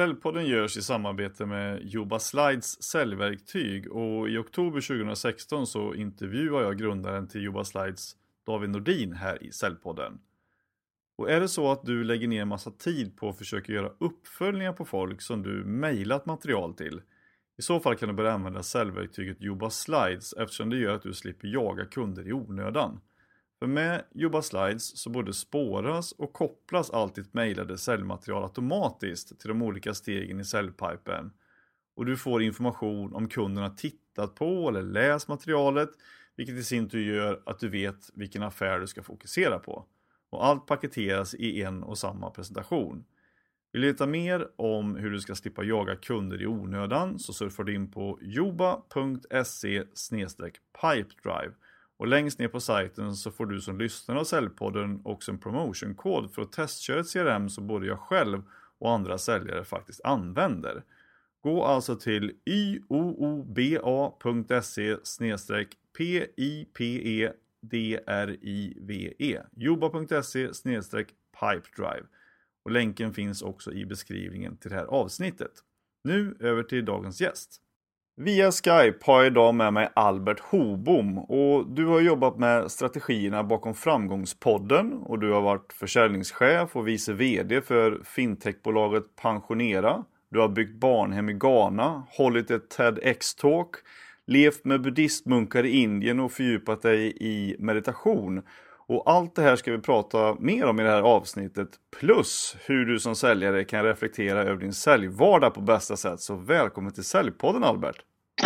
Säljpodden görs i samarbete med Joba Slides säljverktyg och i oktober 2016 så intervjuar jag grundaren till Joba Slides, David Nordin, här i Säljpodden. Och är det så att du lägger ner massa tid på att försöka göra uppföljningar på folk som du mejlat material till, i så fall kan du börja använda säljverktyget Jobba Slides eftersom det gör att du slipper jaga kunder i onödan. För med Jobba Slides så både spåras och kopplas allt ditt mejlade säljmaterial automatiskt till de olika stegen i säljpipen. Och du får information om kunden har tittat på eller läst materialet, vilket i sin tur gör att du vet vilken affär du ska fokusera på. Och allt paketeras i en och samma presentation. Vill du veta mer om hur du ska slippa jaga kunder i onödan så surfar du in på joba.se pipedrive. Och längst ner på sajten så får du som lyssnare av Säljpodden också en promotionkod för att testköra ett CRM som både jag själv och andra säljare faktiskt använder. Gå alltså till yooba.se pipedrive joba.se pipedrive och länken finns också i beskrivningen till det här avsnittet. Nu över till dagens gäst. Via Skype har jag idag med mig Albert Hobom och du har jobbat med strategierna bakom Framgångspodden och du har varit försäljningschef och vice VD för fintechbolaget Pensionera. Du har byggt barnhem i Ghana, hållit ett TEDx-talk, levt med buddhistmunkar i Indien och fördjupat dig i meditation. Och allt det här ska vi prata mer om i det här avsnittet. Plus hur du som säljare kan reflektera över din säljvardag på bästa sätt. Så välkommen till Säljpodden Albert!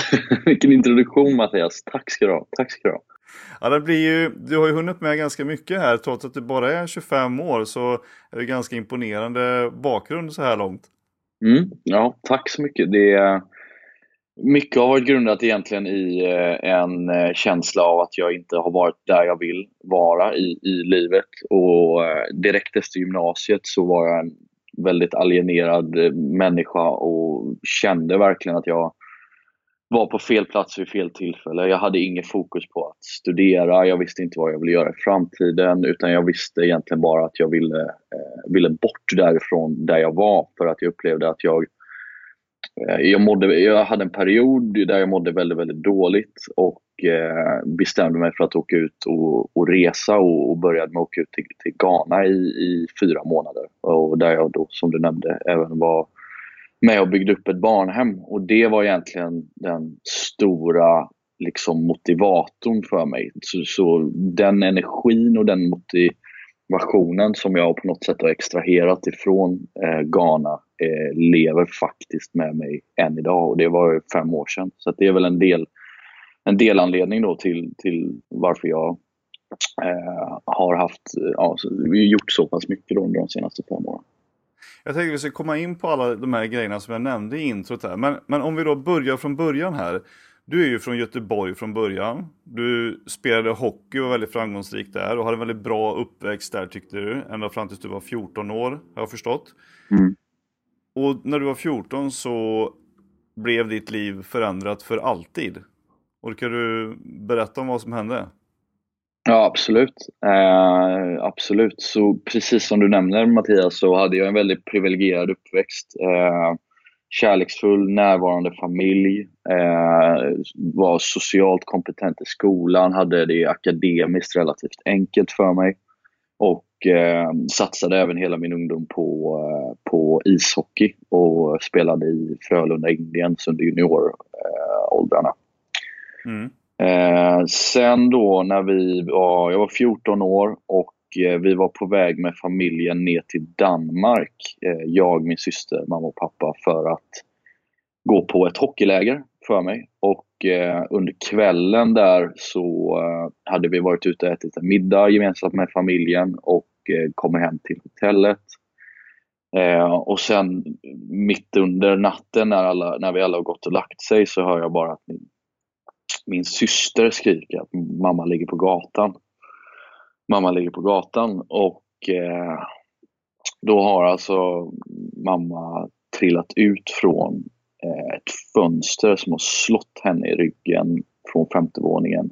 Vilken introduktion Mattias! Tack ska du ha! Tack ska du ha! Ja, det blir ju, du har ju hunnit med ganska mycket här. Trots att du bara är 25 år så är det ganska imponerande bakgrund så här långt. Mm, ja, tack så mycket. Det är, mycket har varit grundat egentligen i eh, en eh, känsla av att jag inte har varit där jag vill vara i, i livet. Och eh, direkt efter gymnasiet så var jag en väldigt alienerad människa och kände verkligen att jag var på fel plats vid fel tillfälle. Jag hade inget fokus på att studera, jag visste inte vad jag ville göra i framtiden utan jag visste egentligen bara att jag ville, eh, ville bort därifrån där jag var för att jag upplevde att jag Eh, jag, mådde, jag hade en period där jag mådde väldigt, väldigt dåligt och eh, bestämde mig för att åka ut och, och resa och, och, började med att åka ut till, till Ghana i, i, fyra månader. Och där jag då, som du nämnde, även var med och byggde upp ett barnhem. Och det var egentligen den stora liksom, motivatorn för mig. Så, så den energin och den motivationen versionen som jag på något sätt har extraherat ifrån eh, Ghana eh, lever faktiskt med mig än idag och det var fem år sedan. Så det är väl en del en delanledning då till, till varför jag eh, har haft, eh, ja, gjort så pass mycket då under de senaste fem åren. Jag tänkte att vi ska komma in på alla de här grejerna som jag nämnde i introt här. Men, men om vi då börjar från början här. Du är ju från Göteborg från början. Du spelade hockey och var väldigt framgångsrik där och hade en väldigt bra uppväxt där tyckte du. Ända fram tills du var 14 år, har jag förstått. Mm. Och när du var 14 så blev ditt liv förändrat för alltid. Orkar du berätta om vad som hände? Ja, absolut. Eh, absolut. Så precis som du nämner Mattias så hade jag en väldigt privilegierad uppväxt. Eh, kärleksfull, närvarande familj, eh, var socialt kompetent i skolan, hade det akademiskt relativt enkelt för mig och eh, satsade även hela min ungdom på, eh, på ishockey och spelade i Frölunda Indians under junioråldrarna. Mm. Eh, sen då när vi var, jag var 14 år och Eh, vi var på väg med familjen ner till Danmark. Eh, jag, min syster, mamma och pappa för att gå på ett hockeyläger för mig. Och eh, under kvällen där så hade vi varit ute och ätit en middag gemensamt med familjen och kommer hem till hotellet. och sen mitt under natten när, alla, när vi alla har gått och lagt sig så hör jag bara att min, min syster skriker att mamma ligger på gatan mamma ligger på gatan och eh, då har alltså mamma trillat ut från eh, ett fönster som har slått henne i ryggen från femte våningen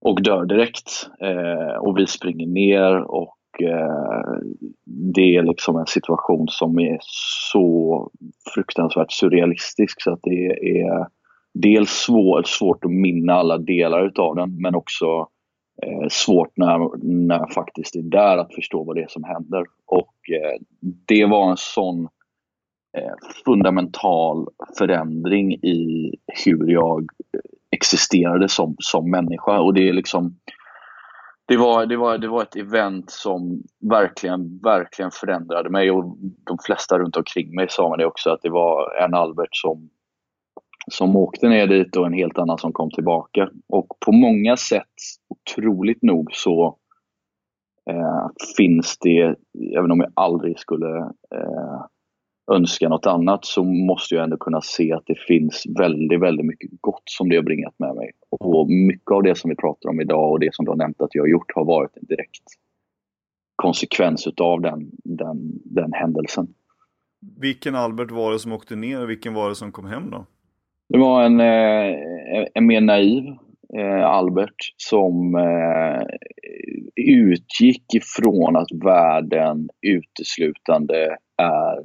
och dör direkt. Eh, och vi springer ner och eh, det är liksom en situation som är så fruktansvärt surrealistisk så att det är dels svår, svårt att minna alla delar utav den men också eh, svårt när, när jag faktiskt är där att förstå vad det är som händer. Och eh, det var en sån eh, fundamental förändring i hur jag eh, existerade som, som människa. Och det är liksom det var, det, var, det var ett event som verkligen, verkligen förändrade mig och de flesta runt omkring mig sa det också att det var en Albert som, som åkte ner dit och en helt annan som kom tillbaka. Och på många sätt, otroligt nog, så eh, finns det, även om jag aldrig skulle eh, önska något annat så måste jag ändå kunna se att det finns väldigt, väldigt mycket gott som det har bringat med mig. Och mycket av det som vi pratar om idag och det som du har nämnt att jag har gjort har varit en direkt konsekvens utav den, den, den händelsen. Vilken Albert var det som åkte ner och vilken var det som kom hem då? Det var en, eh, en mer naiv eh, Albert som eh, utgick ifrån att världen uteslutande är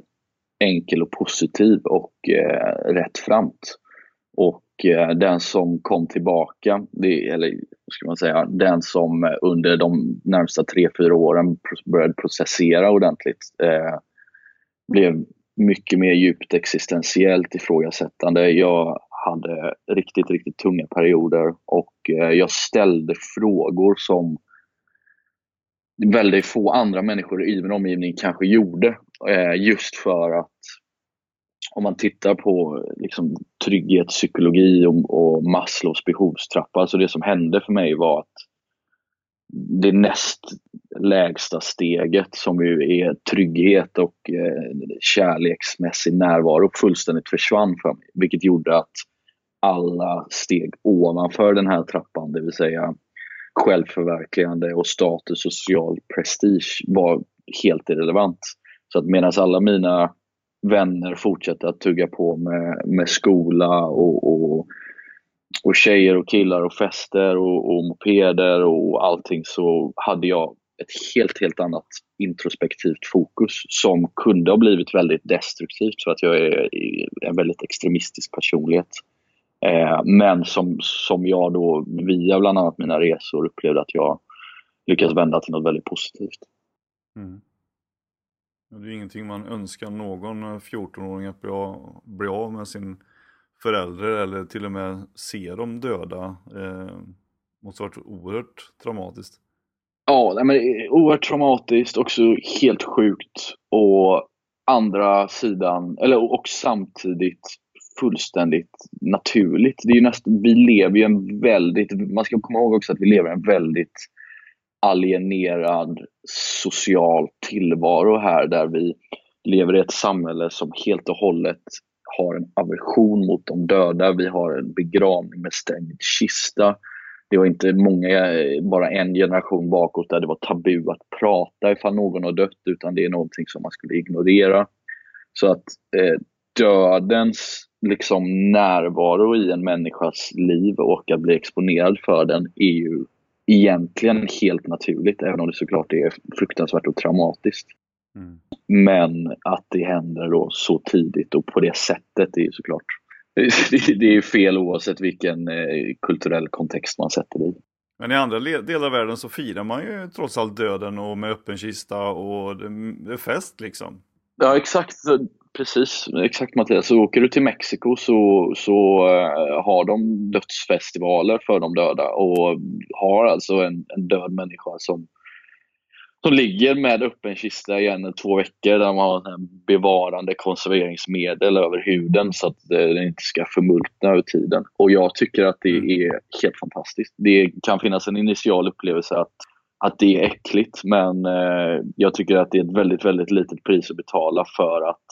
enkel och positiv och eh, rättframt. Och eh, den som kom tillbaka, det, eller vad ska man säga, den som under de närmsta tre, fyra åren började processera ordentligt eh, blev mycket mer djupt existentiellt ifrågasättande. Jag hade riktigt, riktigt tunga perioder och eh, jag ställde frågor som väldigt få andra människor i min omgivning kanske gjorde. Eh, just för att om man tittar på liksom, trygghetspsykologi och, och Maslows behovstrappa, alltså det som hände för mig var att det näst lägsta steget som ju är trygghet och eh, kärleksmässig närvaro fullständigt försvann för mig. Vilket gjorde att alla steg ovanför den här trappan, det vill säga självförverkligande och status och social prestige var helt irrelevant. Så att medan alla mina vänner fortsatte att tugga på med, med skola och, och, och tjejer och killar och fester och, och mopeder och allting så hade jag ett helt, helt annat introspektivt fokus som kunde ha blivit väldigt destruktivt för att jag är en väldigt extremistisk personlighet. Eh, men som, som jag då via bland annat mina resor upplevde att jag lyckades vända till något väldigt positivt. Mm. Det är ingenting man önskar någon 14-åring att bli av, bli av med sin förälder eller till och med se dem döda. Eh, måste ha varit oerhört traumatiskt. Ja, men eh, oerhört traumatiskt, också helt sjukt. Och andra sidan, eller och samtidigt fullständigt naturligt. Det är näst, vi lever ju en väldigt, man ska komma ihåg också att vi lever en väldigt alienerad social tillvaro här där vi lever i ett samhälle som helt och hållet har en aversion mot de döda. Vi har en begravning med stängd kista. Det var inte många, bara en generation bakåt där det var tabu att prata ifall någon har dött utan det är någonting som man skulle ignorera. Så att eh, dödens liksom närvaro i en människas liv och att bli exponerad för den är ju egentligen helt naturligt, även om det såklart är fruktansvärt och traumatiskt. Mm. Men att det händer då så tidigt och på det sättet är ju såklart det är fel oavsett vilken eh, kulturell kontext man sätter det i. Men i andra delar av världen så firar man ju trots allt döden och med öppen kista och det är fest liksom. Ja exakt, precis. Exakt Mattias. Så åker du till Mexiko så, så uh, har de dödsfestivaler för de döda och har alltså en, en död människa som, som ligger med öppen kista i en två veckor där man har en bevarande konserveringsmedel över huden så att den inte ska förmultna över tiden. Och jag tycker att det mm. är helt fantastiskt. Det kan finnas en initial upplevelse att att det är äckligt men eh, jag tycker att det är ett väldigt, väldigt litet pris att betala för att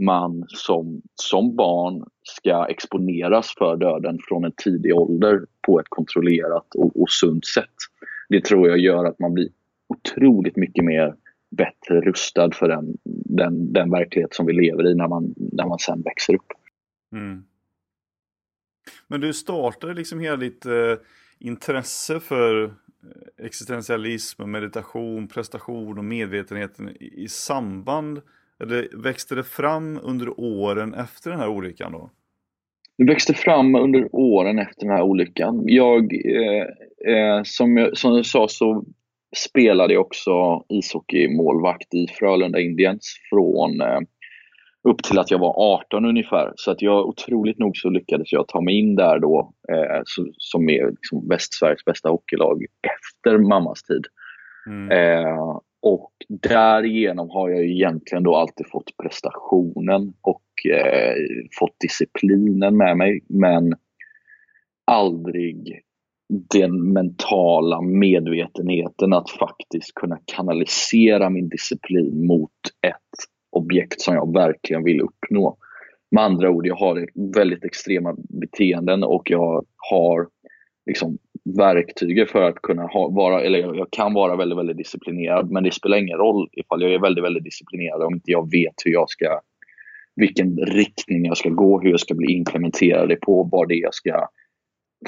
man som, som barn ska exponeras för döden från en tidig ålder på ett kontrollerat och, och sunt sätt. Det tror jag gör att man blir otroligt mycket mer bättre rustad för den, den, den verklighet som vi lever i när man, när man sen växer upp. Mm. Men du startade liksom hela ditt eh, intresse för eh, existentialism, meditation, prestation och medvetenheten i, i samband, eller växte det fram under åren efter den här olyckan då? Det växte fram under åren efter den här olyckan. Jag, eh, eh, som, jag som jag sa så spelade jag också ishockeymålvakt i Frölunda Indians från eh, upp till att jag var 18 ungefär. Så att jag otroligt nog så lyckades jag ta mig in där då eh, så, som är liksom Västsveriges bästa hockeylag efter mammas tid. Mm. Eh, och därigenom har jag egentligen då alltid fått prestationen och eh, fått disciplinen med mig men aldrig den mentala medvetenheten att faktiskt kunna kanalisera min disciplin mot ett objekt som jag verkligen vill uppnå. Med andra ord, jag har väldigt extrema beteenden och jag har liksom verktyget för att kunna ha, vara, eller jag kan vara väldigt, väldigt disciplinerad men det spelar ingen roll ifall jag är väldigt, väldigt disciplinerad om inte jag vet hur jag ska, vilken riktning jag ska gå, hur jag ska bli implementerad på, vad det är jag ska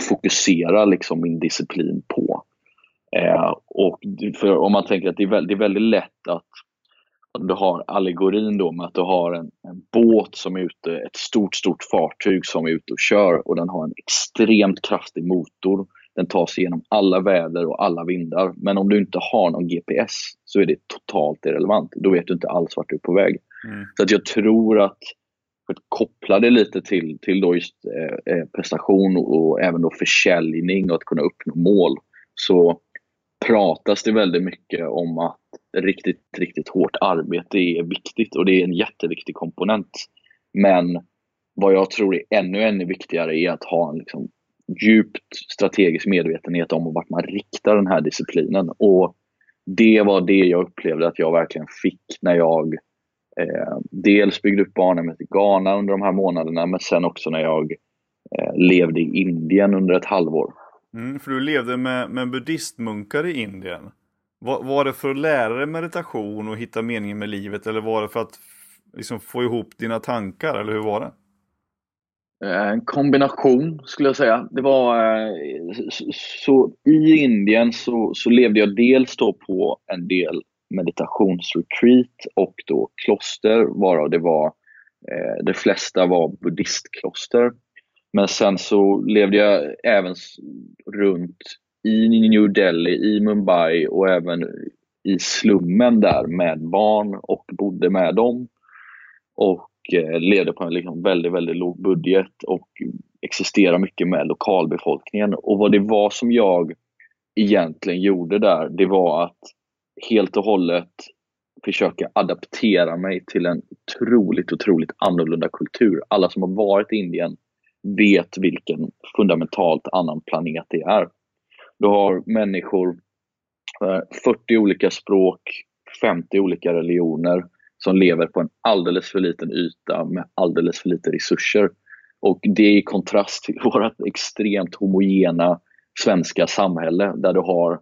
fokusera liksom min disciplin på. Eh, och för om man tänker att det är, väldigt, det är väldigt lätt att du har allegorin då med att du har en, en, båt som är ute, ett stort, stort fartyg som är ute och kör och den har en extremt kraftig motor. Den tar sig igenom alla väder och alla vindar. Men om du inte har någon GPS så är det totalt irrelevant. Då vet du inte alls vart du är på väg. Mm. Så att jag tror att koppla det lite till, till då just eh, eh prestation och, och även då försäljning och att kunna uppnå mål så pratas det väldigt mycket om att riktigt, riktigt hårt arbete är viktigt och det är en jätteviktig komponent. Men vad jag tror är ännu, ännu viktigare är att ha en liksom djupt strategisk medvetenhet om vart man riktar den här disciplinen. Och det var det jag upplevde att jag verkligen fick när jag eh, dels byggde upp barnhemmet i Ghana under de här månaderna men sen också när jag eh, levde i Indien under ett halvår. Mm, för du levde med, med buddhistmunkar i Indien. Var, var det för att lära dig meditation och hitta meningen med livet eller var det för att liksom, få ihop dina tankar eller hur var det? Eh, en kombination skulle jag säga. Det var, eh, så, I Indien så, så levde jag dels då på en del meditationsretreat och då kloster varav det var eh, de flesta var buddhistkloster. Men sen så levde jag även runt i New Delhi, i Mumbai och även i slummen där med barn och bodde med dem. Och eh, levde på en liksom väldigt, väldigt låg budget och existerade mycket med lokalbefolkningen. Och vad det var som jag egentligen gjorde där, det var att helt och hållet försöka adaptera mig till en otroligt, otroligt annorlunda kultur. Alla som har varit i Indien vet vilken fundamentalt annan planet det är. Du har människor, eh, 40 olika språk, 50 olika religioner som lever på en alldeles för liten yta med alldeles för lite resurser. Och det är i kontrast till vårt extremt homogena svenska samhälle där du har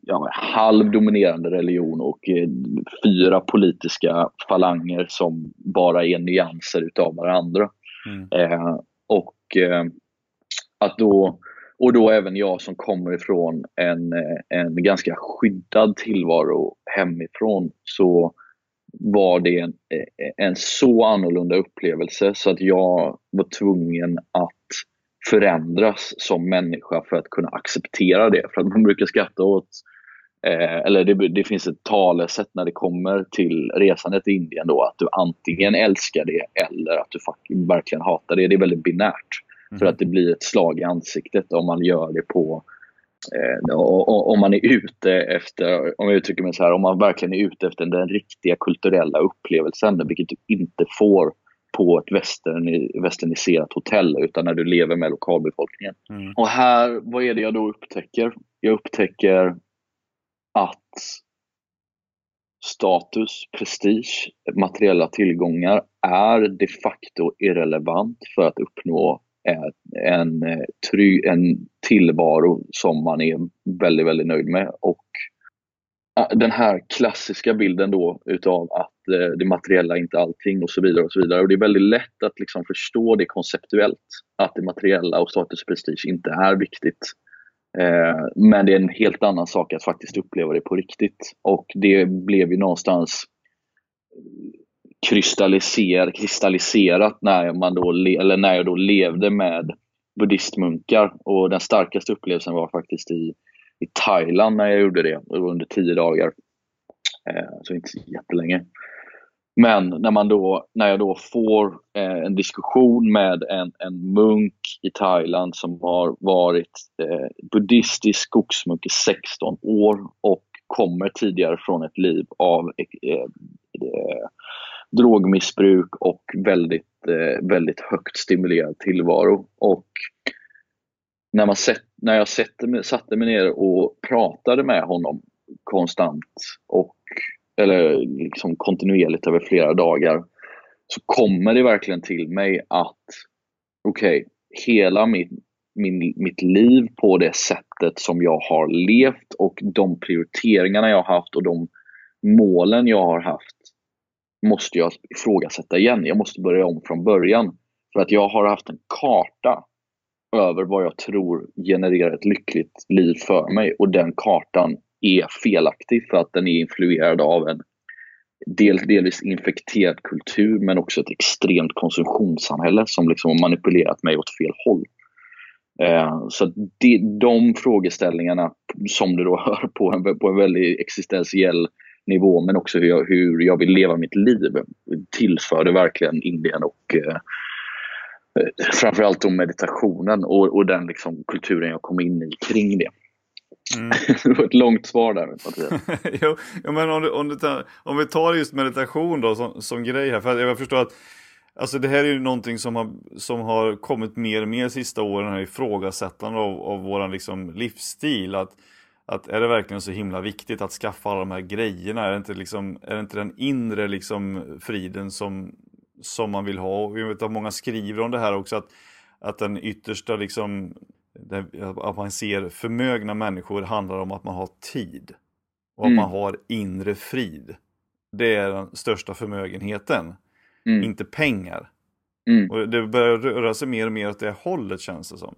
ja, halvdominerande religion och eh, fyra politiska falanger som bara är nyanser utav varandra. Mm. Eh, och eh, att då och då även jag som kommer ifrån en, eh, en ganska skyddad tillvaro hemifrån så var det en, eh, en så annorlunda upplevelse så att jag var tvungen att förändras som människa för att kunna acceptera det. För att man brukar skratta åt, eh, eller det, det, finns ett talesätt när det kommer till resandet till Indien då, att du antingen älskar det eller att du verkligen hatar det. Det är väldigt binärt. Mm. För att det blir ett slag i ansiktet om man gör det på eh, om man är ute efter, om jag uttrycker mig så här, om man verkligen är ute efter den riktiga kulturella upplevelsen, vilket du inte får på ett western, westerniserat hotell utan när du lever med lokalbefolkningen. Mm. Och här, vad är det jag då upptäcker? Jag upptäcker att status, prestige, materiella tillgångar är de facto irrelevant för att uppnå en, eh, en tillvaro som man är väldigt, väldigt nöjd med. Och den här klassiska bilden då utav att eh, det materiella är inte allting och så vidare. och så vidare. Och Det är väldigt lätt att liksom förstå det konceptuellt, att det materiella och status och prestige inte är viktigt. Eh, men det är en helt annan sak att faktiskt uppleva det på riktigt. Och det blev ju någonstans kristalliser, kristalliserat när, man då, eller när jag då levde med buddhistmunkar. Och den starkaste upplevelsen var faktiskt i, i Thailand när jag gjorde det, under tio dagar. Eh, så inte så jättelänge. Men när, man då, när jag då får eh, en diskussion med en, en munk i Thailand som har varit eh, buddhistisk skogsmunk i 16 år och kommer tidigare från ett liv av eh, eh drogmissbruk och väldigt, eh, väldigt högt stimulerad tillvaro. Och när, man sett, när jag satte mig, satte mig ner och pratade med honom konstant och eller liksom kontinuerligt över flera dagar så kommer det verkligen till mig att okej, okay, hela mitt, min, mitt liv på det sättet som jag har levt och de prioriteringarna jag har haft och de målen jag har haft måste jag ifrågasätta igen. Jag måste börja om från början. För att jag har haft en karta över vad jag tror genererar ett lyckligt liv för mig och den kartan är felaktig för att den är influerad av en del, delvis infekterad kultur men också ett extremt konsumtionssamhälle som liksom har manipulerat mig åt fel håll. Eh, så det, de frågeställningarna som du då hör på en, på en väldigt existentiell nivå men också hur jag, hur jag vill leva mitt liv tillförde verkligen Indien och eh, framförallt då meditationen och, och den liksom kulturen jag kom in i kring det. Mm. det var ett långt svar där Mattias. jo, men om, du, om, du tar, om vi tar just meditation då som, som grej här, för jag förstår att Alltså det här är ju någonting som har, som har kommit mer och mer sista åren, här ifrågasättande av, av våran liksom livsstil. Att, att är det verkligen så himla viktigt att skaffa alla de här grejerna? Är det inte, liksom, är det inte den inre liksom friden som, som man vill ha? Och jag vet att många skriver om det här också, att, att den yttersta liksom, att man ser förmögna människor handlar om att man har tid. Och att mm. man har inre frid. Det är den största förmögenheten. Mm. Inte pengar. Mm. Och det börjar röra sig mer och mer åt det hållet känns det som.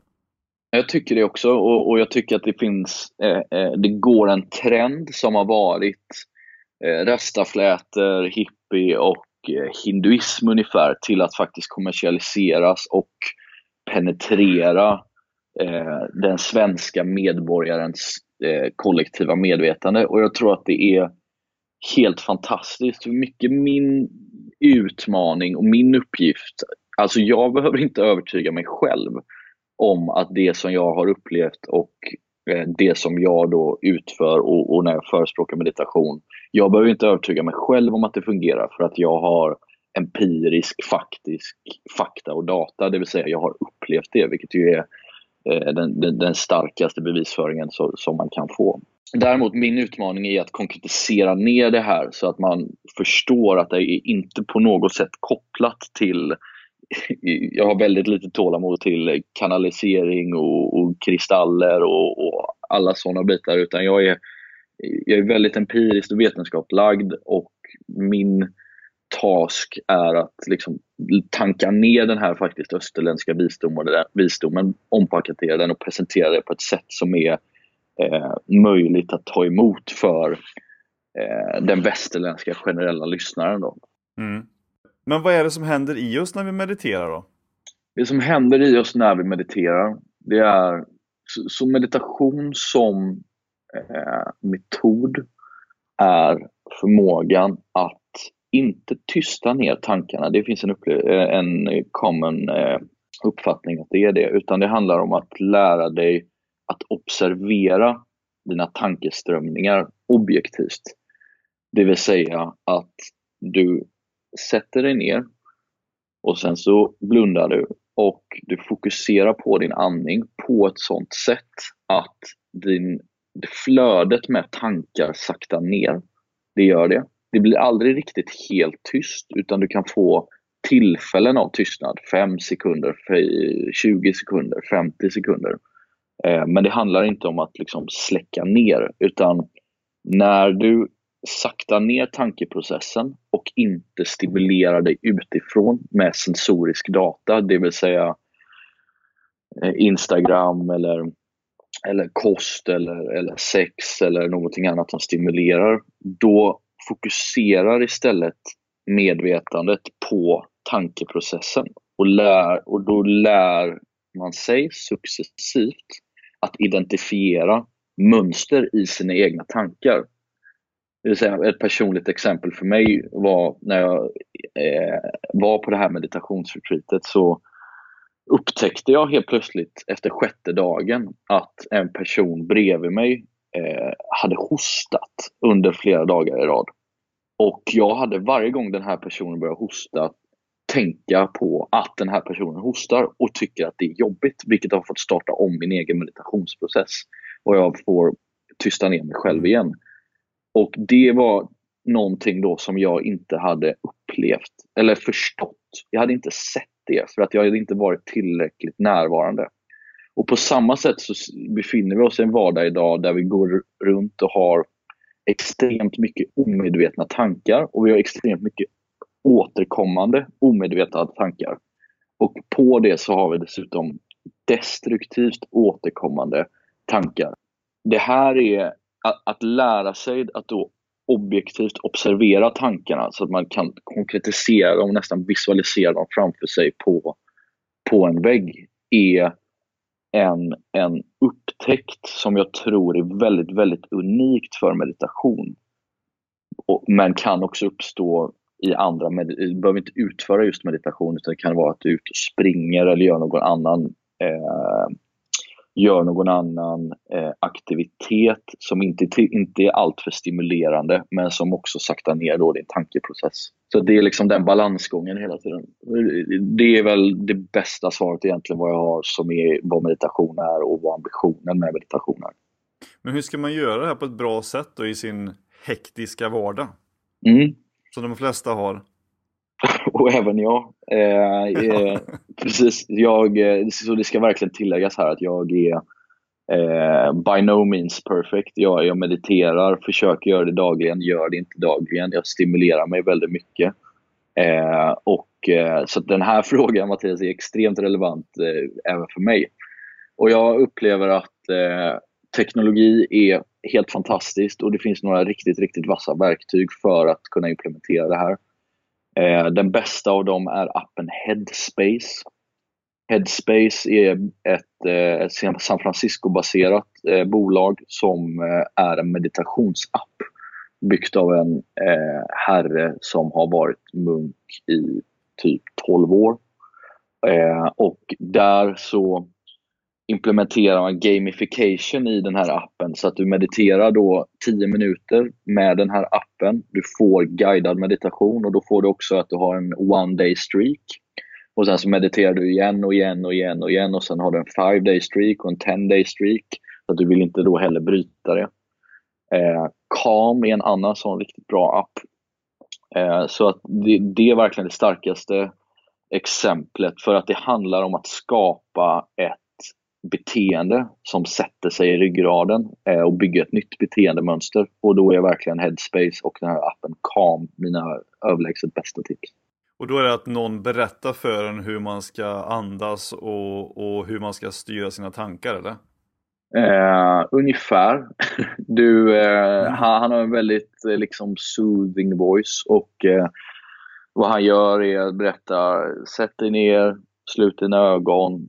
Jag tycker det också och, och jag tycker att det finns, eh, eh, det går en trend som har varit eh, rastaflätor, hippie och Eh, hinduism ungefär till att faktiskt kommersialiseras och penetrera eh, den svenska medborgarens eh, kollektiva medvetande. Och jag tror att det är helt fantastiskt hur mycket min utmaning och min uppgift, alltså jag behöver inte övertyga mig själv om att det som jag har upplevt och Eh, det som jag då utför och, och, när jag förespråkar meditation. Jag behöver inte övertyga mig själv om att det fungerar för att jag har empirisk, faktisk fakta och data, det vill säga jag har upplevt det, vilket ju är eh, den, den, den, starkaste bevisföringen så, som man kan få. Däremot min utmaning är att konkretisera ner det här så att man förstår att det är inte på något sätt kopplat till jag har väldigt lite tålamod till kanalisering och, och kristaller och, och, alla sådana bitar utan jag är, jag är väldigt empiriskt och vetenskapslagd och min task är att liksom tanka ner den här faktiskt österländska visdomen, visdomen ompaketera den och presentera det på ett sätt som är eh, möjligt att ta emot för eh, den västerländska generella lyssnaren. Då. Mm. Men vad är det som händer i oss när vi mediterar då? Det som händer i oss när vi mediterar, det är så meditation som eh, metod är förmågan att inte tysta ner tankarna. Det finns en, eh, en common eh, uppfattning att det är det, utan det handlar om att lära dig att observera dina tankeströmningar objektivt. Det vill säga att du sätter dig ner och sen så blundar du och du fokuserar på din andning på ett sånt sätt att din, flödet med tankar saktar ner. Det gör det. Det blir aldrig riktigt helt tyst utan du kan få tillfällen av tystnad. 5 sekunder, 20 sekunder, 50 sekunder. Eh, men det handlar inte om att liksom släcka ner utan När du sakta ner tankeprocessen och inte stimulera dig utifrån med sensorisk data, det vill säga eh, Instagram eller, eller kost eller, eller sex eller någonting annat som stimulerar, då fokuserar istället medvetandet på tankeprocessen och, lär, och då lär man sig successivt att identifiera mönster i sina egna tankar. Det vill säga, ett personligt exempel för mig var när jag eh, var på det här meditationsretreatet så upptäckte jag helt plötsligt efter sjätte dagen att en person bredvid mig eh, hade hostat under flera dagar i rad. Och jag hade varje gång den här personen började hosta tänka på att den här personen hostar och tycker att det är jobbigt, vilket har fått starta om min egen meditationsprocess. Och jag får tysta ner mig själv igen. Och det var någonting då som jag inte hade upplevt eller förstått. Jag hade inte sett det för att jag hade inte varit tillräckligt närvarande. Och på samma sätt så befinner vi oss i en vardag idag där vi går runt och har extremt mycket omedvetna tankar och vi har extremt mycket återkommande omedvetna tankar. Och på det så har vi dessutom destruktivt återkommande tankar. Det här är att, att lära sig att då objektivt observera tankarna så att man kan konkretisera dem, nästan visualisera dem framför sig på, på en vägg är en, en upptäckt som jag tror är väldigt, väldigt unikt för meditation. Och, men kan också uppstå i andra, du behöver inte utföra just meditation utan det kan vara att du är ute och springer eller gör någon annan eh, gör någon annan eh, aktivitet som inte, inte är alltför stimulerande men som också saktar ner då din tankeprocess. Så det är liksom den balansgången hela tiden. Det är väl det bästa svaret egentligen vad jag har som är vad meditation är och vad ambitionen med meditation är. Men hur ska man göra det här på ett bra sätt då i sin hektiska vardag? Mm. Som de flesta har. och även jag. Eh, eh, precis, jag, eh, så det ska verkligen tilläggas här att jag är eh, by no means perfect. Jag, jag mediterar, försöker göra det dagligen, gör det inte dagligen. Jag stimulerar mig väldigt mycket. Eh, och, eh, så den här frågan Mattias är extremt relevant även för mig. Och jag upplever att teknologi är helt fantastiskt och det finns några riktigt, riktigt vassa verktyg för att kunna implementera det här. Eh, den bästa av dem är appen Headspace. Headspace är ett eh, San Francisco-baserat eh, bolag som eh, är en meditationsapp byggt av en eh, herre som har varit munk i typ 12 år. Eh, och där så implementerar man gamification i den här appen så att du mediterar då 10 minuter med den här appen. Du får guidad meditation och då får du också att du har en one day streak. Och sen så mediterar du igen och igen och igen och igen och sen har du en five day streak och en 10-day streak. Så att du vill inte då heller bryta det. Eh, Calm är en annan sån riktigt bra app. Eh, så att det, det är verkligen det starkaste exemplet för att det handlar om att skapa ett beteende som sätter sig i ryggraden eh, och bygger ett nytt beteendemönster. Och då är verkligen Headspace och den här appen Calm mina överlägset bästa tips. Och då är det att någon berättar för en hur man ska andas och, och hur man ska styra sina tankar, eller? Eh, ungefär. Du, eh, mm. han, han, har en väldigt eh, liksom soothing voice och eh, vad han gör är att berätta, sätt dig ner, slut dina ögon,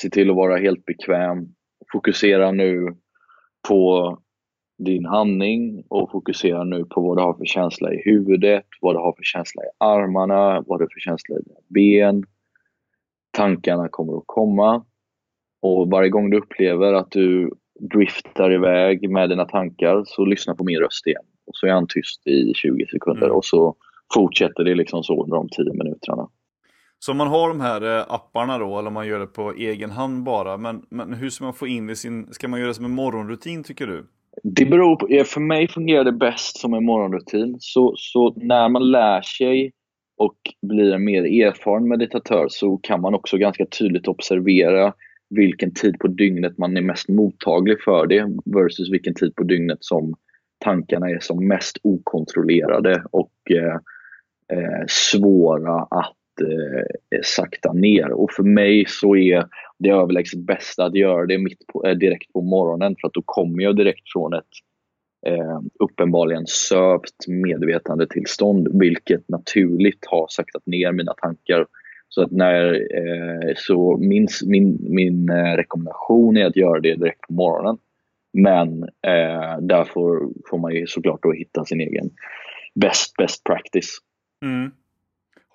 se till att vara helt bekväm. Fokusera nu på din andning och fokusera nu på vad du har för känsla i huvudet, vad du har för känsla i armarna, vad du har för känsla i dina ben. Tankarna kommer att komma och varje gång du upplever att du driftar iväg med dina tankar så lyssna på min röst igen. Och så är han tyst i 20 sekunder mm. och så fortsätter det liksom så under de 10 minuterna. Så om man har de här eh, apparna då, eller om man gör det på egen hand bara, men, men hur ska man få in det i sin, ska man göra det som en morgonrutin tycker du? Det beror på, eh, för mig fungerar det bäst som en morgonrutin. Så, så när man lär sig och blir en mer erfaren meditatör så kan man också ganska tydligt observera vilken tid på dygnet man är mest mottaglig för det versus vilken tid på dygnet som tankarna är som mest okontrollerade och eh, eh, svåra att eh, sakta ner. Och för mig så är det överlägset bästa att göra det mitt på, eh, direkt på morgonen för att då kommer jag direkt från ett eh, uppenbarligen sövt medvetandetillstånd vilket naturligt har saktat ner mina tankar. Så att när, eh, så min, min, min eh, rekommendation är att göra det direkt på morgonen. Men eh, där får, får man ju såklart då hitta sin egen best, best practice. Mm.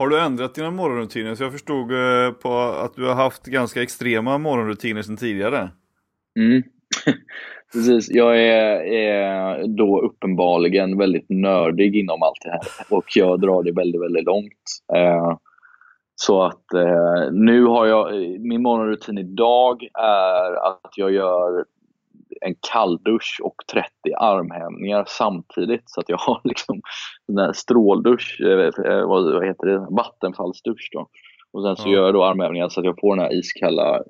Har du ändrat dina morgonrutiner? Så jag förstod eh, på att du har haft ganska extrema morgonrutiner sedan tidigare. Mm. Precis, jag är, är, då uppenbarligen väldigt nördig inom allt det här och jag drar det väldigt, väldigt långt. Eh, så att eh, nu har jag, min morgonrutin idag är att jag gör en kalldusch och 30 armhävningar samtidigt. Så att jag har liksom en där stråldusch, eh, vad heter det, vattenfallsdusch då. Och sen så ja. gör jag då armhävningar så att jag får det här iskalla eh,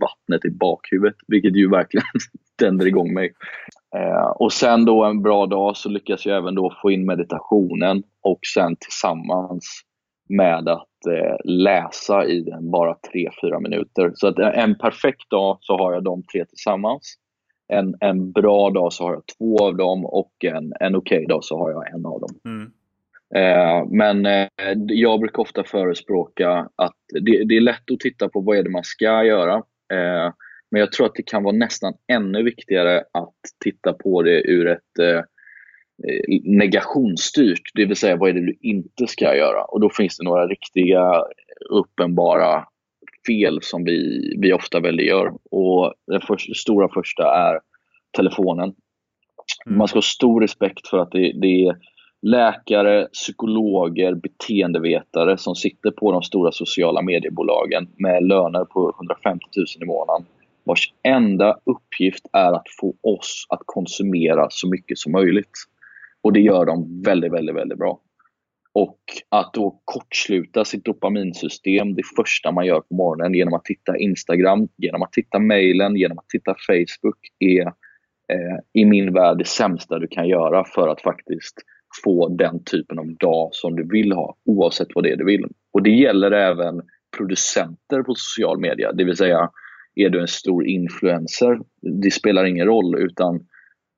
vattnet i bakhuvudet, vilket ju verkligen tänder igång mig. Eh, och sen då en bra dag så lyckas jag även då få in meditationen och sen tillsammans med att eh, läsa i den bara 3-4 minuter. Så att en perfekt dag så har jag de tre tillsammans. En, en bra dag så har jag två av dem och en, en okej okay dag så har jag en av dem. Mm. Eh, men eh, jag brukar ofta förespråka att det, det, är lätt att titta på vad är det man ska göra. Eh, men jag tror att det kan vara nästan ännu viktigare att titta på det ur ett eh, negationsstyrt, det vill säga vad är det du inte ska göra? Och då finns det några riktiga uppenbara fel som vi, vi ofta väljer gör. Och den första, stora första är telefonen. Mm. Man ska ha stor respekt för att det, det är läkare, psykologer, beteendevetare som sitter på de stora sociala mediebolagen med löner på 150 000 i månaden vars enda uppgift är att få oss att konsumera så mycket som möjligt. Och det gör de väldigt, väldigt, väldigt bra. Och att då kortsluta sitt dopaminsystem det första man gör på morgonen genom att titta Instagram, genom att titta mejlen, genom att titta Facebook är eh, i min värld det sämsta du kan göra för att faktiskt få den typen av dag som du vill ha, oavsett vad det är du vill. Och det gäller även producenter på social media, det vill säga är du en stor influencer, det spelar ingen roll utan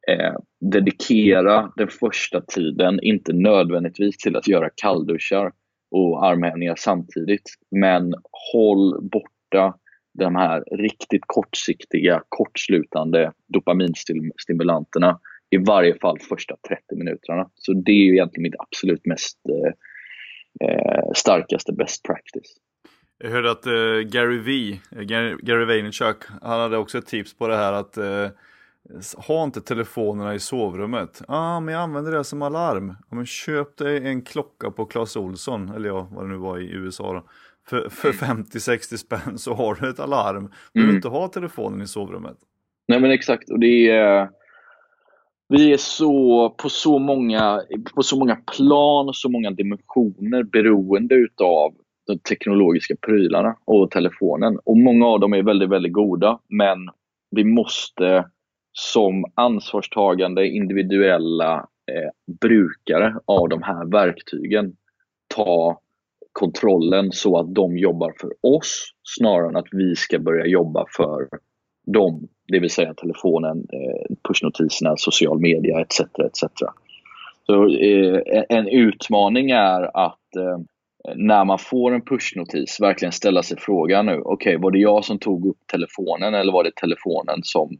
eh, dedikera den första tiden, inte nödvändigtvis till att göra kallduschar och armhävningar samtidigt, men håll borta de här riktigt kortsiktiga, kortslutande dopaminstimulanterna i varje fall första 30 minuterna. Så det är egentligen mitt absolut mest eh, eh, starkaste best practice. Jag hörde att eh, Gary V, Gary, Gary Vaynerchuk, han hade också ett tips på det här att eh ha inte telefonerna i sovrummet. Ja, ah, men jag använder det som alarm. Ja, men köp dig en klocka på Clas Olsson, eller ja, vad det nu var i USA då. För, för 50-60 mm. spänn så har du ett alarm. Du behöver mm. inte ha telefonen i sovrummet. Nej men exakt, och det är vi är så på så många, på så många plan och så många dimensioner beroende utav de teknologiska prylarna och telefonen. Och Många av dem är väldigt, väldigt goda, men vi måste som ansvarstagande individuella eh, brukare av de här verktygen ta kontrollen så att de jobbar för oss snarare än att vi ska börja jobba för dem. Det vill säga telefonen, eh, pushnotiserna, social media etc. etc. Så, eh, en utmaning är att eh, när man får en pushnotis verkligen ställa sig frågan nu, okej okay, var det jag som tog upp telefonen eller var det telefonen som,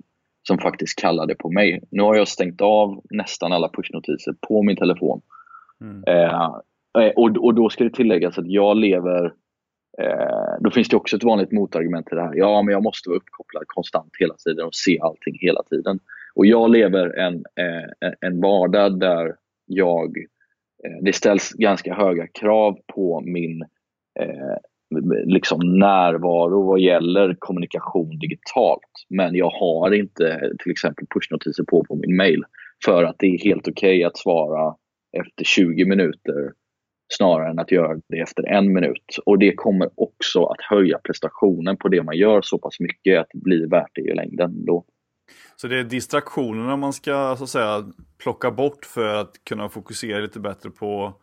som faktiskt kallade på mig? Nu har jag stängt av nästan alla pushnotiser på min telefon. Mm. Eh, och, och då ska det tilläggas att jag lever eh, då finns det också ett vanligt motargument till det här. Ja, men jag måste vara uppkopplad konstant hela tiden och se allting hela tiden. Och jag lever en, eh, en vardag där jag Eh, det ställs ganska höga krav på min eh, liksom närvaro vad gäller kommunikation digitalt. Men jag har inte till exempel pushnotiser på på min mail för att det är helt okej okay att svara efter 20 minuter snarare än att göra det efter en minut. Och det kommer också att höja prestationen på det man gör så pass mycket att det blir värt det i längden. Då. Så det är distraktionerna man ska så att säga plocka bort för att kunna fokusera lite bättre på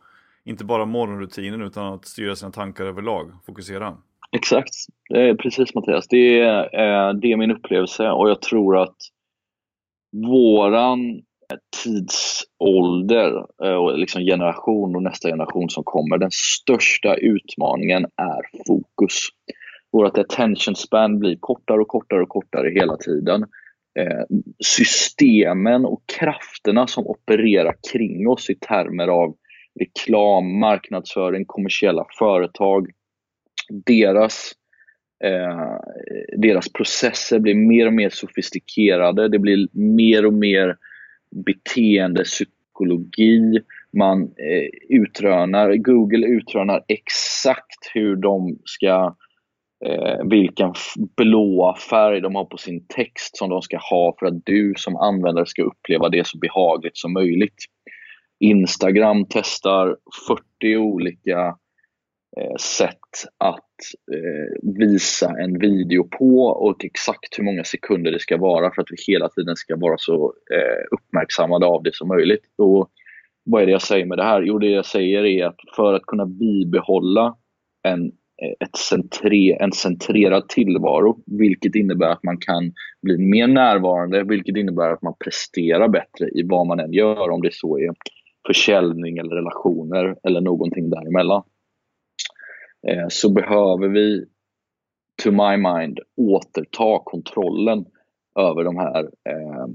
inte bara morgonrutinen utan att styra sina tankar överlag, fokusera. Exakt, precis Mattias. Det är, eh, det är min upplevelse och jag tror att våran tidsålder eh, och liksom generation och nästa generation som kommer, den största utmaningen är fokus. Vårt attention span blir kortare och kortare och kortare hela tiden. Eh, systemen och krafterna som opererar kring oss i termer av reklam, marknadsföring, kommersiella företag, deras, eh, deras processer blir mer och mer sofistikerade. Det blir mer och mer beteendepsykologi. Man eh, utrönar, Google utrönar exakt hur de ska eh, vilken blåa färg de har på sin text som de ska ha för att du som användare ska uppleva det så behagligt som möjligt. Instagram testar 40 olika eh, sätt att eh, visa en video på och exakt hur många sekunder det ska vara för att vi hela tiden ska vara så eh, uppmärksammade av det som möjligt. Och vad är det jag säger med det här? Jo, det jag säger är att för att kunna bibehålla en, ett centre, en centrerad tillvaro, vilket innebär att man kan bli mer närvarande, vilket innebär att man presterar bättre i vad man än gör, om det så är försäljning eller relationer eller någonting däremellan. Eh, så behöver vi, to my mind, återta kontrollen över de här eh,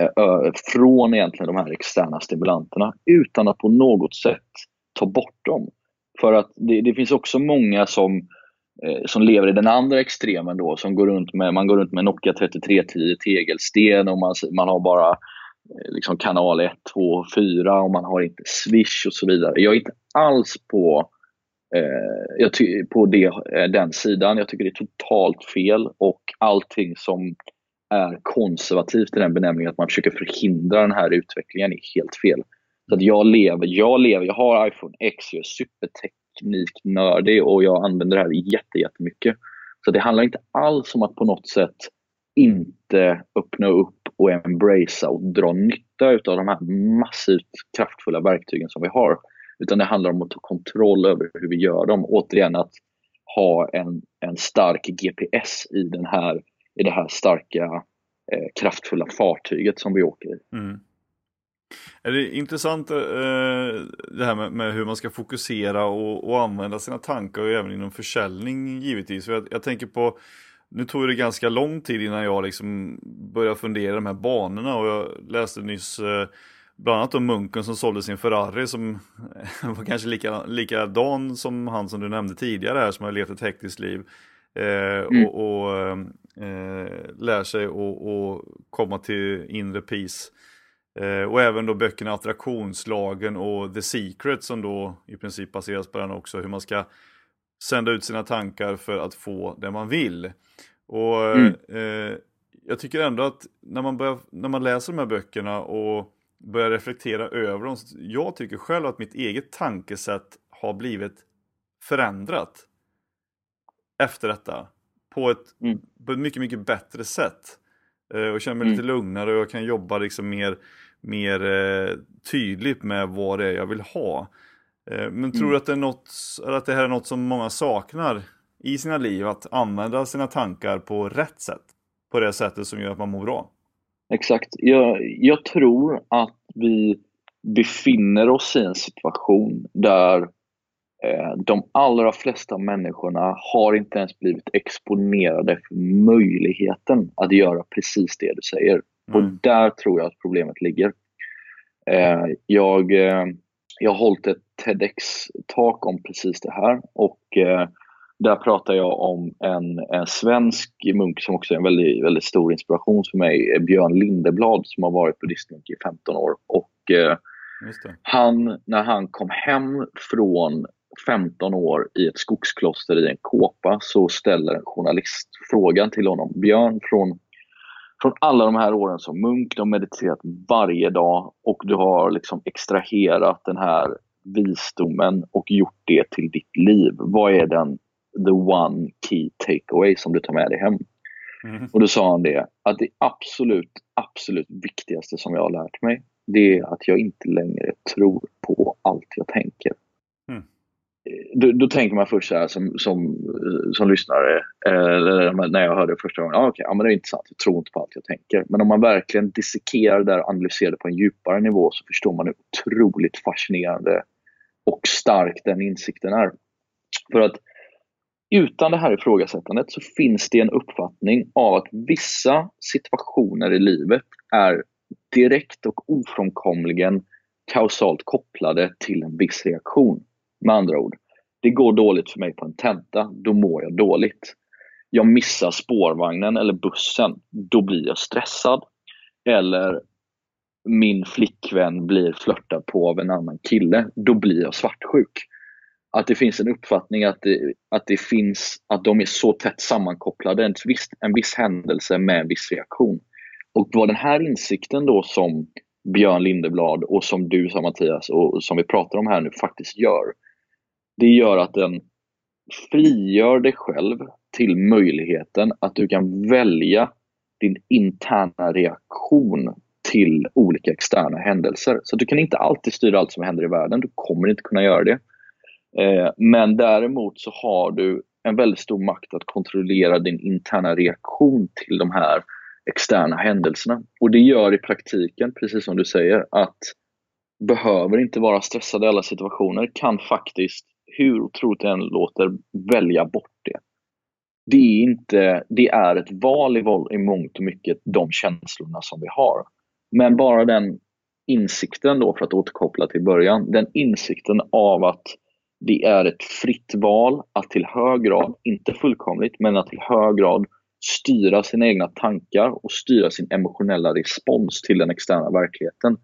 eh från egentligen de här externa stimulanterna utan att på något sätt ta bort dem. För att det, det finns också många som, eh, som lever i den andra extremen då, som går runt med, man går runt med Nokia 3310 tegelsten och man, man har bara Eh, Eh, liksom kanal 1, 2, 4 och man har inte Swish och så vidare. Jag är inte alls på, eh, på det, eh, den sidan. Jag tycker det är totalt fel och allting som är konservativt i den benämningen, att man försöker förhindra den här utvecklingen, är helt fel. Så att jag lever, jag lever, jag har iPhone X, jag är supertekniknördig och jag använder det här jätte, jättemycket. Så det handlar inte alls om att på något sätt inte öppna upp och embracea och dra nytta av de här massivt kraftfulla verktygen som vi har. Utan det handlar om att ta kontroll över hur vi gör dem. Återigen att ha en, en stark GPS i, den här, i det här starka eh, kraftfulla fartyget som vi åker i. Mm. Är det intressant eh, det här med, med, hur man ska fokusera och, och, använda sina tankar och även inom försäljning givetvis. För jag, jag tänker på nu tog det ganska lång tid innan jag liksom började fundera de här banorna och jag läste nyss eh, bland annat om munken som sålde sin Ferrari som var kanske lika, likadan som han som du nämnde tidigare här som har levt ett hektiskt liv. Eh, mm. Och, och eh, lär sig att komma till inre peace. Eh, och även då böckerna Attraktionslagen och The Secret som då i princip baseras på den också. Hur man ska sända ut sina tankar för att få det man vill. Och mm. eh, jag tycker ändå att när man, börjar, när man läser de här böckerna och börjar reflektera över dem, jag tycker själv att mitt eget tankesätt har blivit förändrat efter detta på ett, mm. på ett mycket, mycket bättre sätt. Eh, och känner mig mm. lite lugnare och jag kan jobba liksom mer, mer eh, tydligt med vad det är jag vill ha. Eh, men tror du mm. att det, är något, att det här är något som många saknar i sina liv att använda sina tankar på rätt sätt. På det sättet som gör att man mår bra. Exakt. Jag, jag tror att vi befinner oss i en situation där eh, de allra flesta människorna har inte ens blivit exponerade för möjligheten att göra precis det du säger. Mm. Och där tror jag att problemet ligger. Eh, jag, eh, jag har hållit ett TEDx-tak om precis det här och eh, där pratar jag om en, en svensk munk som också är en väldigt, väldigt stor inspiration för mig, Björn Lindeblad som har varit buddhistmunk i 15 år. Och eh, han, när han kom hem från 15 år i ett skogskloster i en kåpa så ställer en journalist frågan till honom. Björn, från, från alla de här åren som munk, du har mediterat varje dag och du har liksom extraherat den här visdomen och gjort det till ditt liv. Vad är den the one key takeaway som du tar med dig hem. Mm. Och då sa han det, att det absolut, absolut viktigaste som jag har lärt mig, det är att jag inte längre tror på allt jag tänker. Då, då, tänker man först så här som, som, eh, som lyssnare, eh, eller när jag hörde det första gången, ah, okay, ja, men det är intressant, jag tror inte på allt jag tänker. Men om man verkligen dissekerar det och analyserar det på en djupare nivå så förstår man hur otroligt fascinerande och stark den insikten är. För att utan det här ifrågasättandet så finns det en uppfattning av att vissa situationer i livet är direkt och ofrånkomligen kausalt kopplade till en viss reaktion. Med andra ord, det går dåligt för mig på en tenta, då mår jag dåligt. Jag missar spårvagnen eller bussen, då blir jag stressad. Eller min flickvän blir flörtad på av en annan kille, då blir jag svartsjuk. Att det finns en uppfattning att det, att det finns, att de är så tätt sammankopplade, en viss, en viss händelse med en viss reaktion. Och var den här insikten då som Björn Lindeblad och som du sa Mattias och som vi pratar om här nu faktiskt gör. Det gör att den frigör dig själv till möjligheten att du kan välja din interna reaktion till olika externa händelser. Så du kan inte alltid styra allt som händer i världen. Du kommer inte kunna göra det. Eh, men däremot så har du en väldigt stor makt att kontrollera din interna reaktion till de här externa händelserna. Och det gör i praktiken, precis som du säger, att behöver inte vara stressad i alla situationer, kan faktiskt, hur otroligt det än låter, välja bort det. Det är, inte, det är ett val i, i mångt och mycket, de känslorna som vi har. Men bara den insikten då, för att återkoppla till början, den insikten av att det är ett fritt val att till hög grad, inte fullkomligt, men att till hög grad styra sina egna tankar och styra sin emotionella respons till den externa verkligheten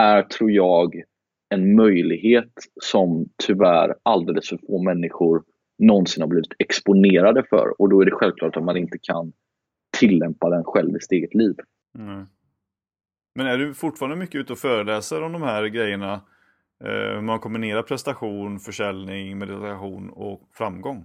är, tror jag, en möjlighet som tyvärr alldeles för få människor någonsin har blivit exponerade för. Och då är det självklart att man inte kan tillämpa den själv i sitt eget liv. Mm. Men är du fortfarande mycket ute och föreläser om de här grejerna? Hur eh, man kombinerar prestation, försäljning, meditation och framgång?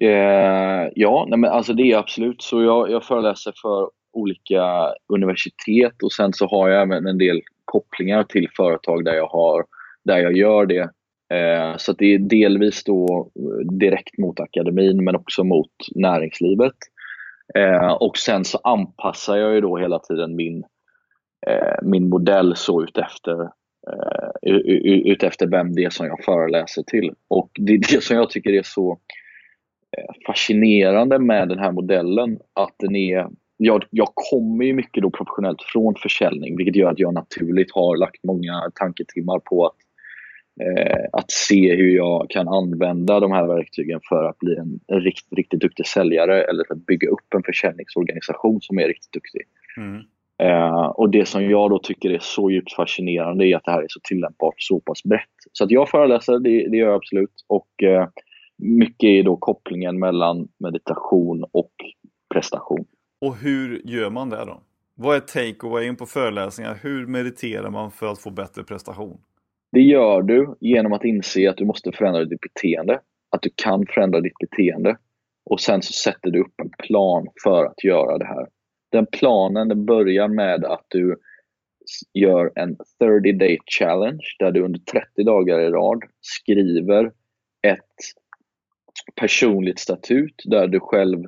Eh, ja, nej men alltså det är absolut så. Jag, jag föreläser för olika universitet och sen så har jag även en del kopplingar till företag där jag, har, där jag gör det. Eh, så det är delvis då eh, direkt mot akademin men också mot näringslivet. Eh, och sen så anpassar jag ju då hela tiden min, eh, min modell så utefter eh, utefter vem det är som jag föreläser till. Och det är det som jag tycker är så eh, fascinerande med den här modellen att den är jag, jag kommer ju mycket då professionellt från försäljning vilket gör att jag naturligt har lagt många tanketimmar på att, eh, att se hur jag kan använda de här verktygen för att bli en, en riktigt, riktigt duktig säljare eller för att bygga upp en försäljningsorganisation som är riktigt duktig. Mm. Eh, och Det som jag då tycker är så djupt fascinerande är att det här är så tillämpbart så pass brett. Så att jag föreläser, det, det gör jag absolut. Och eh, mycket är då kopplingen mellan meditation och prestation. Och hur gör man det då? Vad är take-awayen på föreläsningar? Hur mediterar man för att få bättre prestation? Det gör du genom att inse att du måste förändra ditt beteende. Att du kan förändra ditt beteende. Och sen så sätter du upp en plan för att göra det här. Den planen den börjar med att du gör en 30 day challenge där du under 30 dagar i rad skriver ett personligt statut där du själv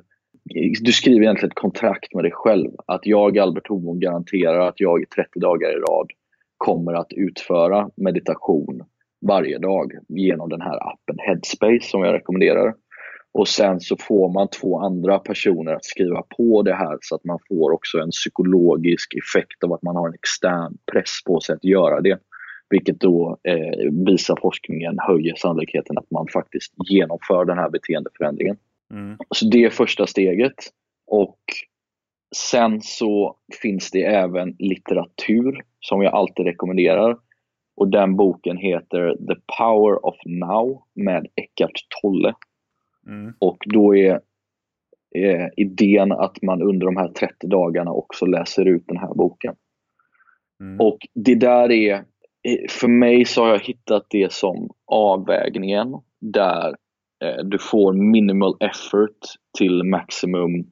du skriver egentligen ett kontrakt med dig själv. Att jag, Albert Homon, garanterar att jag i 30 dagar i rad kommer att utföra meditation varje dag genom den här appen Headspace som jag rekommenderar. Och sen så får man två andra personer att skriva på det här så att man får också en psykologisk effekt av att man har en extern press på sig att göra det. Vilket då eh, visar forskningen höjer sannolikheten att man faktiskt genomför den här beteendeförändringen. Mm. Så det är första steget. Och Sen så finns det även litteratur som jag alltid rekommenderar. Och Den boken heter The Power of Now med Eckart Tolle. Mm. Och då är eh, idén att man under de här 30 dagarna också läser ut den här boken. Mm. Och det där är för mig så har jag hittat det som avvägningen där eh, du får minimal effort till maximum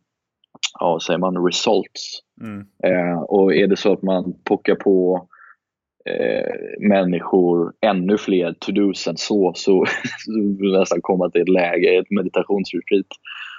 ja, säger man, results. Mm. Eh, och är det så att man pockar på eh, människor ännu fler to-dos än så, så, så vill nästan komma till ett läge, ett meditationsretreat.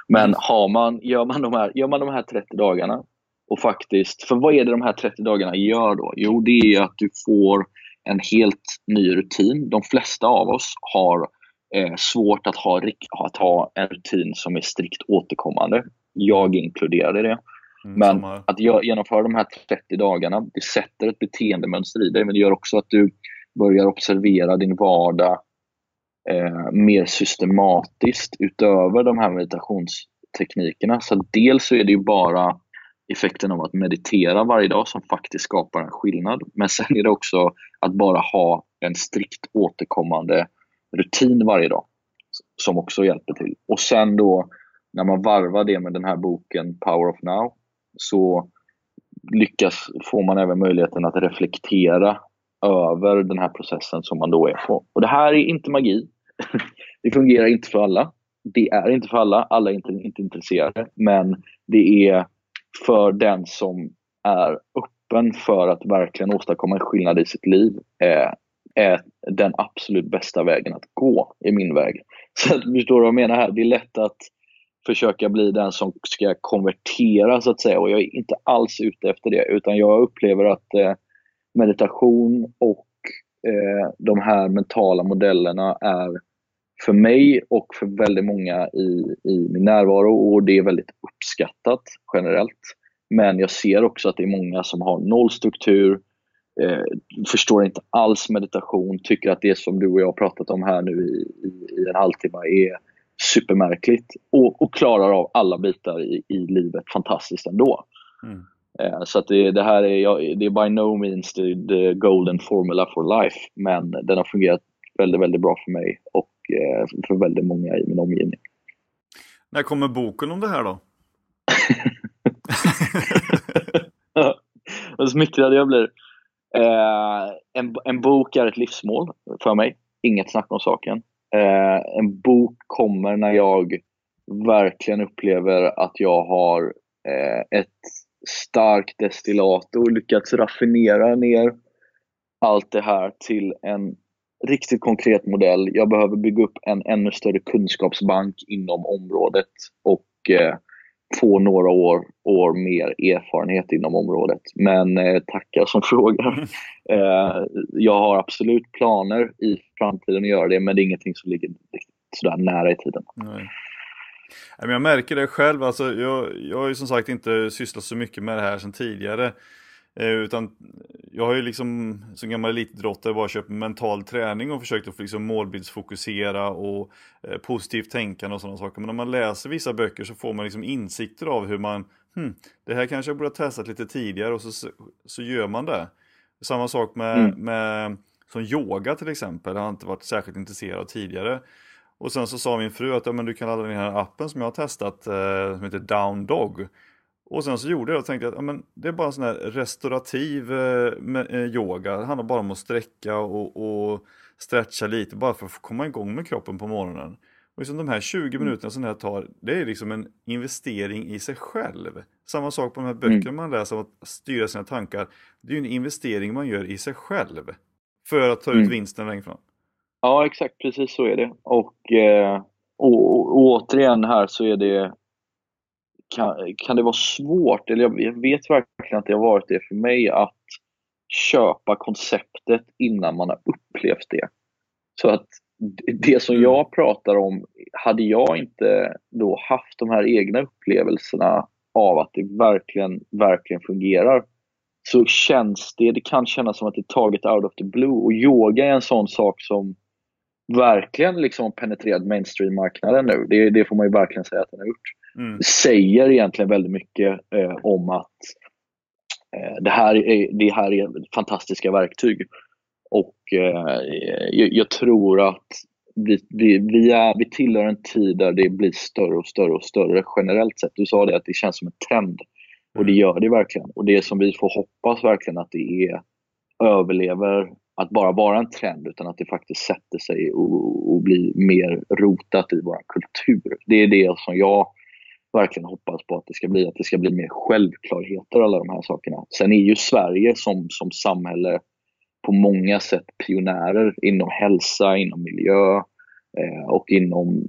Men mm. har man, gör, man de här, gör man de här 30 dagarna och faktiskt, för vad är det de här 30 dagarna gör då? Jo, det är att du får en helt ny rutin. De flesta av oss har eh, svårt att ha, att ha en rutin som är strikt återkommande. Jag inkluderade det. Mm, men att genomföra de här 30 dagarna, det sätter ett beteendemönster i dig, men det gör också att du börjar observera din vardag eh, mer systematiskt utöver de här meditationsteknikerna. Så dels så är det ju bara effekten av att meditera varje dag som faktiskt skapar en skillnad. Men sen är det också att bara ha en strikt återkommande rutin varje dag som också hjälper till. Och sen då när man varvar det med den här boken Power of Now så lyckas, får man även möjligheten att reflektera över den här processen som man då är på. Och det här är inte magi. Det fungerar inte för alla. Det är inte för alla. Alla är inte, inte intresserade. Men det är för den som är öppen för att verkligen åstadkomma en skillnad i sitt liv eh, är den absolut bästa vägen att gå, i min väg. Så att, förstår du vad jag menar här? Det är lätt att försöka bli den som ska konvertera så att säga och jag är inte alls ute efter det utan jag upplever att eh, meditation och eh, de här mentala modellerna är för mig och för väldigt många i, i min närvaro och det är väldigt uppskattat generellt. Men jag ser också att det är många som har noll struktur, eh, förstår inte alls meditation, tycker att det som du och jag har pratat om här nu i, i, i en halvtimme är supermärkligt och, och, klarar av alla bitar i, i livet fantastiskt ändå. Mm. Eh, så att det, det, här är, det är by no means the, the, golden formula for life, men den har fungerat väldigt, väldigt bra för mig och eh, för väldigt många i min omgivning. När kommer boken om det här då? Vad smickrad jag blir. Eh, en, en bok är ett livsmål för mig. Inget snack om saken. Eh, en bok kommer när jag verkligen upplever att jag har eh, ett starkt destillat och lyckats raffinera ner allt det här till en riktigt konkret modell. Jag behöver bygga upp en ännu större kunskapsbank inom området och eh, få några år, år mer erfarenhet inom området. Men eh, tackar som frågar. Eh, jag har absolut planer i framtiden att göra det, men det är ingenting som ligger sådär nära i tiden. Nej. Jag märker det själv, alltså, jag, jag har ju som sagt inte sysslat så mycket med det här sedan tidigare. Eh, utan jag har ju liksom som gammal elitidrottare bara köpt mental träning och försökt att liksom målbildsfokusera och eh, positivt tänkande och sådana saker. Men om man läser vissa böcker så får man liksom insikter av hur man, hmm, det här kanske jag borde ha testat lite tidigare och så, så gör man det. Samma sak med, mm. med som yoga till exempel, jag har inte varit särskilt intresserad av tidigare. Och sen så sa min fru att ja, men du kan ladda ner den här appen som jag har testat eh, som heter Down Dog. Och sen så gjorde jag och tänkte att ja, men det är bara en sån här restaurativ eh, eh, yoga. Det handlar bara om att sträcka och, och stretcha lite bara för att komma igång med kroppen på morgonen. Och liksom de här 20 mm. minuterna som det här tar, det är liksom en investering i sig själv. Samma sak på de här böckerna mm. man läser om att styra sina tankar. Det är ju en investering man gör i sig själv. För att ta ut mm. vinsten längre fram. Ja, exakt. Precis så är det. Och, och, och, och återigen här så är det kan, kan det vara svårt, eller jag vet verkligen att det har varit det för mig, att köpa konceptet innan man har upplevt det. Så att det som mm. jag pratar om, hade jag inte då haft de här egna upplevelserna av att det verkligen, verkligen fungerar, så känns det, det kan kännas som att det är taget out of the blue. Och yoga är en sån sak som verkligen liksom penetrerat mainstream-marknaden nu. Det, det, får man ju verkligen säga att den har gjort mm. säger egentligen väldigt mycket eh, om att eh, det, här är, det här är fantastiska verktyg. Och eh, jag, jag, tror att vi, vi, vi, är, vi tillhör en tid där det blir större och större och större generellt sett. Du sa det att det känns som en trend. Och det mm. gör det verkligen. Och det som vi får hoppas verkligen att det är överlever att bara vara en trend utan att det faktiskt sätter sig och, och blir mer rotat i vår kultur. Det är det som jag verkligen hoppas på att det ska bli, att det ska bli mer självklarheter alla de här sakerna. Sen är ju Sverige som, som samhälle på många sätt pionjärer inom hälsa, inom miljö eh, och inom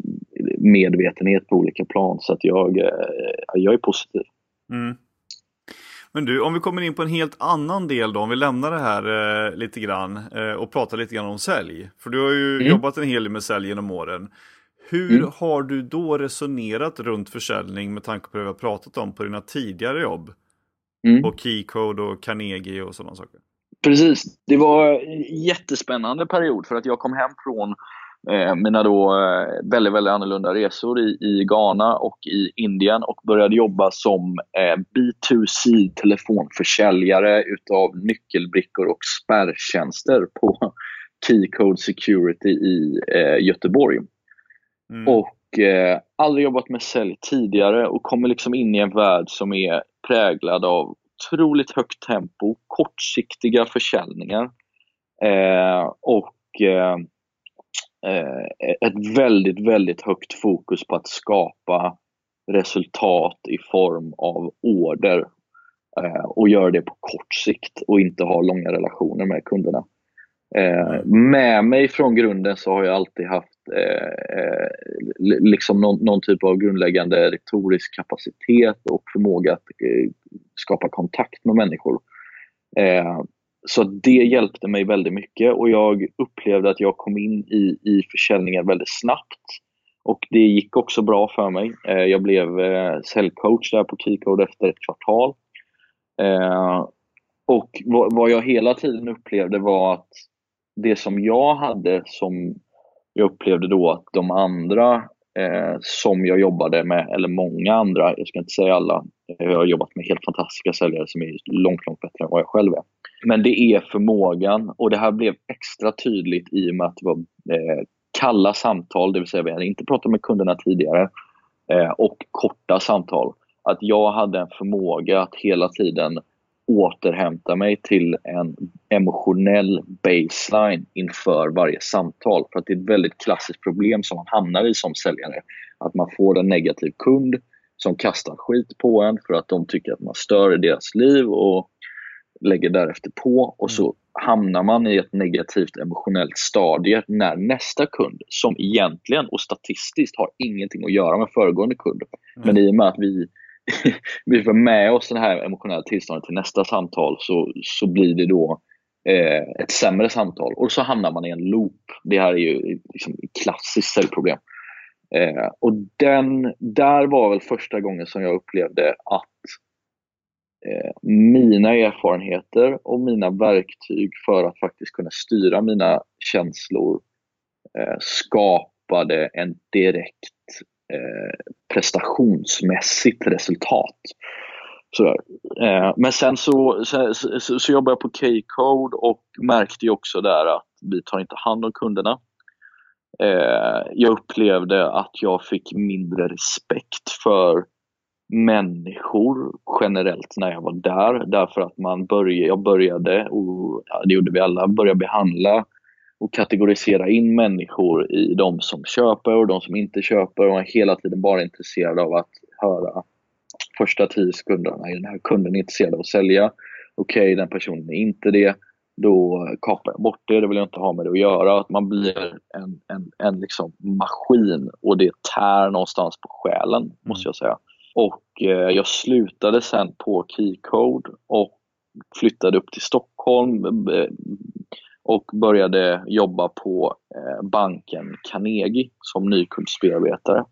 medvetenhet på olika plan. Så att jag, eh, jag är positiv. Mm. Men du, om vi kommer in på en helt annan del då, om vi lämnar det här eh, lite grann eh, och pratar lite grann om sälj. För du har ju mm. jobbat en hel del med sälj genom åren. Hur mm. har du då resonerat runt försäljning med tanke på det vi har pratat om på dina tidigare jobb? Mm. På Keycode och Carnegie och sådana saker. Precis, det var en jättespännande period för att jag kom hem från eh, mina då eh, väldigt, väldigt annorlunda resor i, i Ghana och i Indien och började jobba som eh, B2C telefonförsäljare utav nyckelbrickor och spärrtjänster på Keycode Security i eh, Göteborg. Mm. Och eh, aldrig jobbat med sälj tidigare och kommer liksom in i en värld som är präglad av otroligt högt tempo, kortsiktiga försäljningar eh, och eh, eh, ett väldigt, väldigt högt fokus på att skapa resultat i form av order eh, och göra det på kort sikt och inte ha långa relationer med kunderna. Eh, med mig från grunden så har jag alltid haft eh, eh liksom någon, någon, typ av grundläggande retorisk kapacitet och förmåga att eh, skapa kontakt med människor. Eh, så det hjälpte mig väldigt mycket och jag upplevde att jag kom in i, i försäljningen väldigt snabbt. Och det gick också bra för mig. Eh, jag blev eh, säljcoach där på Keycode efter ett kvartal. Eh, och vad jag hela tiden upplevde var att det som jag hade som jag upplevde då att de andra eh, som jag jobbade med, eller många andra, jag ska inte säga alla, eh, jag har jobbat med helt fantastiska säljare som är långt, långt bättre än vad jag själv är. Men det är förmågan och det här blev extra tydligt i och med att det var eh, kalla samtal, det vill säga vi hade inte pratat med kunderna tidigare, eh, och korta samtal. Att jag hade en förmåga att hela tiden återhämta mig till en emotionell baseline inför varje samtal. För att det är ett väldigt klassiskt problem som man hamnar i som säljare. Att man får en negativ kund som kastar skit på en för att de tycker att man stör i deras liv och lägger därefter på och så mm. hamnar man i ett negativt emotionellt stadie när nästa kund, som egentligen och statistiskt har ingenting att göra med föregående kund, mm. men i och med att vi vi får med oss det här emotionella tillståndet till nästa samtal så, så blir det då eh, ett sämre samtal och så hamnar man i en loop. Det här är ju liksom ett klassiskt säljproblem. Eh, och den, där var väl första gången som jag upplevde att eh, mina erfarenheter och mina verktyg för att faktiskt kunna styra mina känslor eh, skapade en direkt Eh, prestationsmässigt resultat. Sådär. Eh, men sen så, så, så, så jobbade jag på K-code och märkte ju också där att vi tar inte hand om kunderna. Eh, jag upplevde att jag fick mindre respekt för människor generellt när jag var där. Därför att man började, jag började, och det gjorde vi alla, börja behandla och kategorisera in människor i de som köper och de som inte köper och är hela tiden bara intresserad av att höra första tio sekunderna. Är den här kunden intresserad av att sälja? Okej, okay, den personen är inte det. Då kapar jag bort det, det vill jag inte ha med det att göra. Att man blir en, en, en liksom maskin och det tär någonstans på själen, måste jag säga. Och eh, jag slutade sen på Keycode och flyttade upp till Stockholm, och började jobba på eh, banken Carnegie som nykundsbearbetare.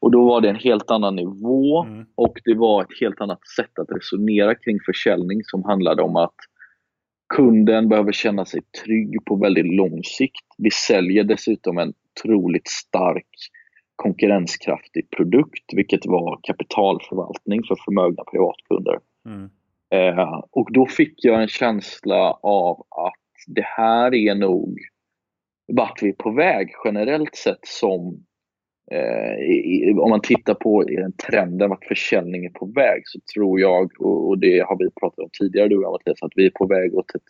Och då var det en helt annan nivå mm. och det var ett helt annat sätt att resonera kring försäljning som handlade om att kunden behöver känna sig trygg på väldigt lång sikt. Vi säljer dessutom en otroligt stark konkurrenskraftig produkt, vilket var kapitalförvaltning för förmögna privatkunder. Mm. Eh, och då fick jag en känsla av att det här är nog vart vi är på väg generellt sett som eh, om man tittar på den trenden vart försäljning är på väg så tror jag, och, och det har vi pratat om tidigare du och jag Mattias, att vi är på väg åt ett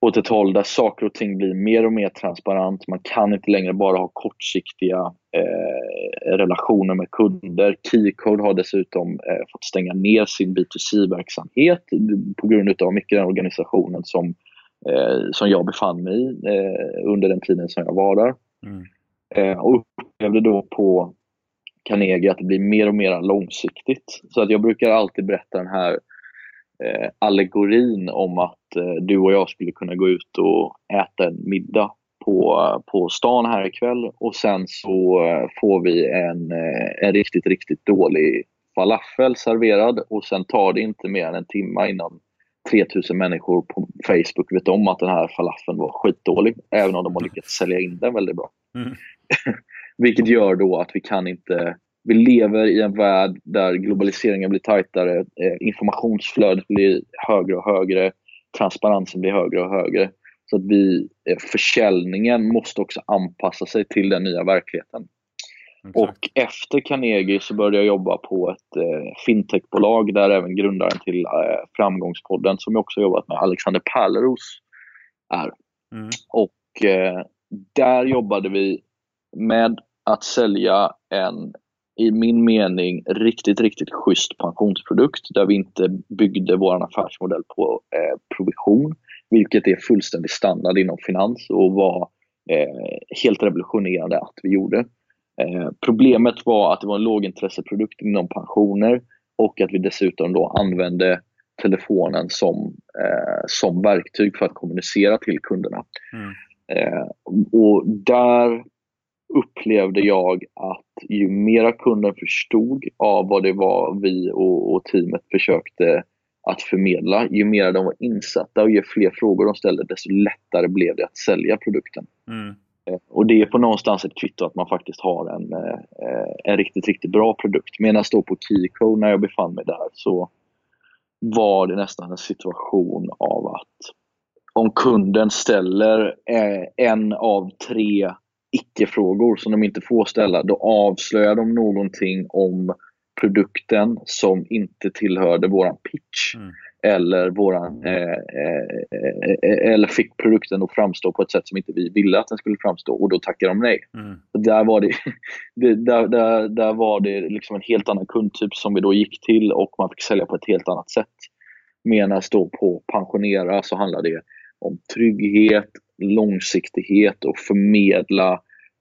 åt ett håll där saker och ting blir mer och mer transparent. Man kan inte längre bara ha kortsiktiga eh, relationer med kunder. Keycode har dessutom eh, fått stänga ner sin B2C-verksamhet på grund av mycket den organisationen som, eh, som jag befann mig i eh, under den tiden som jag var där. Mm. Eh, och upplevde då på Carnegie att det blir mer och mer långsiktigt. Så att jag brukar alltid berätta den här eh, allegorin om att eh, du och jag skulle kunna gå ut och äta en middag på, på stan här ikväll och sen så eh, får vi en, eh, en riktigt, riktigt dålig falafel serverad och sen tar det inte mer än en timme innan 3000 människor på Facebook vet om att den här falafeln var skitdålig, även om de har lyckats sälja in den väldigt bra. Mm. Vilket gör då att vi kan inte vi lever i en värld där globaliseringen blir tajtare, eh, informationsflödet blir högre och högre, transparensen blir högre och högre. Så att vi, eh, försäljningen måste också anpassa sig till den nya verkligheten. Okay. Och efter Carnegie så började jag jobba på ett eh, fintechbolag där även grundaren till eh, Framgångspodden, som jag också jobbat med, Alexander Pärleros, är. Mm. Och eh, där jobbade vi med att sälja en i min mening riktigt, riktigt schysst pensionsprodukt där vi inte byggde vår affärsmodell på eh, provision, vilket är fullständigt standard inom finans och var eh, helt revolutionerande att vi gjorde. Eh, problemet var att det var en lågintresseprodukt inom pensioner och att vi dessutom då använde telefonen som, eh, som verktyg för att kommunicera till kunderna. Mm. Eh, och där upplevde jag att ju mera kunden förstod av vad det var vi och, och teamet försökte att förmedla, ju mer de var insatta och ju fler frågor de ställde, desto lättare blev det att sälja produkten. Mm. Eh, och det är på någonstans ett kvitto att man faktiskt har en, eh, en riktigt, riktigt bra produkt. Medan då på Keyco, när jag befann mig där, så var det nästan en situation av att om kunden ställer eh, en av tre icke-frågor som de inte får ställa, då avslöjar de någonting om produkten som inte tillhörde våran pitch. Mm. Eller, våran, eh, eh, eh, eller fick produkten att framstå på ett sätt som inte vi ville att den skulle framstå och då tackar de nej. Mm. Där var det, det, där, där, där var det liksom en helt annan kundtyp som vi då gick till och man fick sälja på ett helt annat sätt. Medan då på pensionera så handlar det om trygghet, långsiktighet och förmedla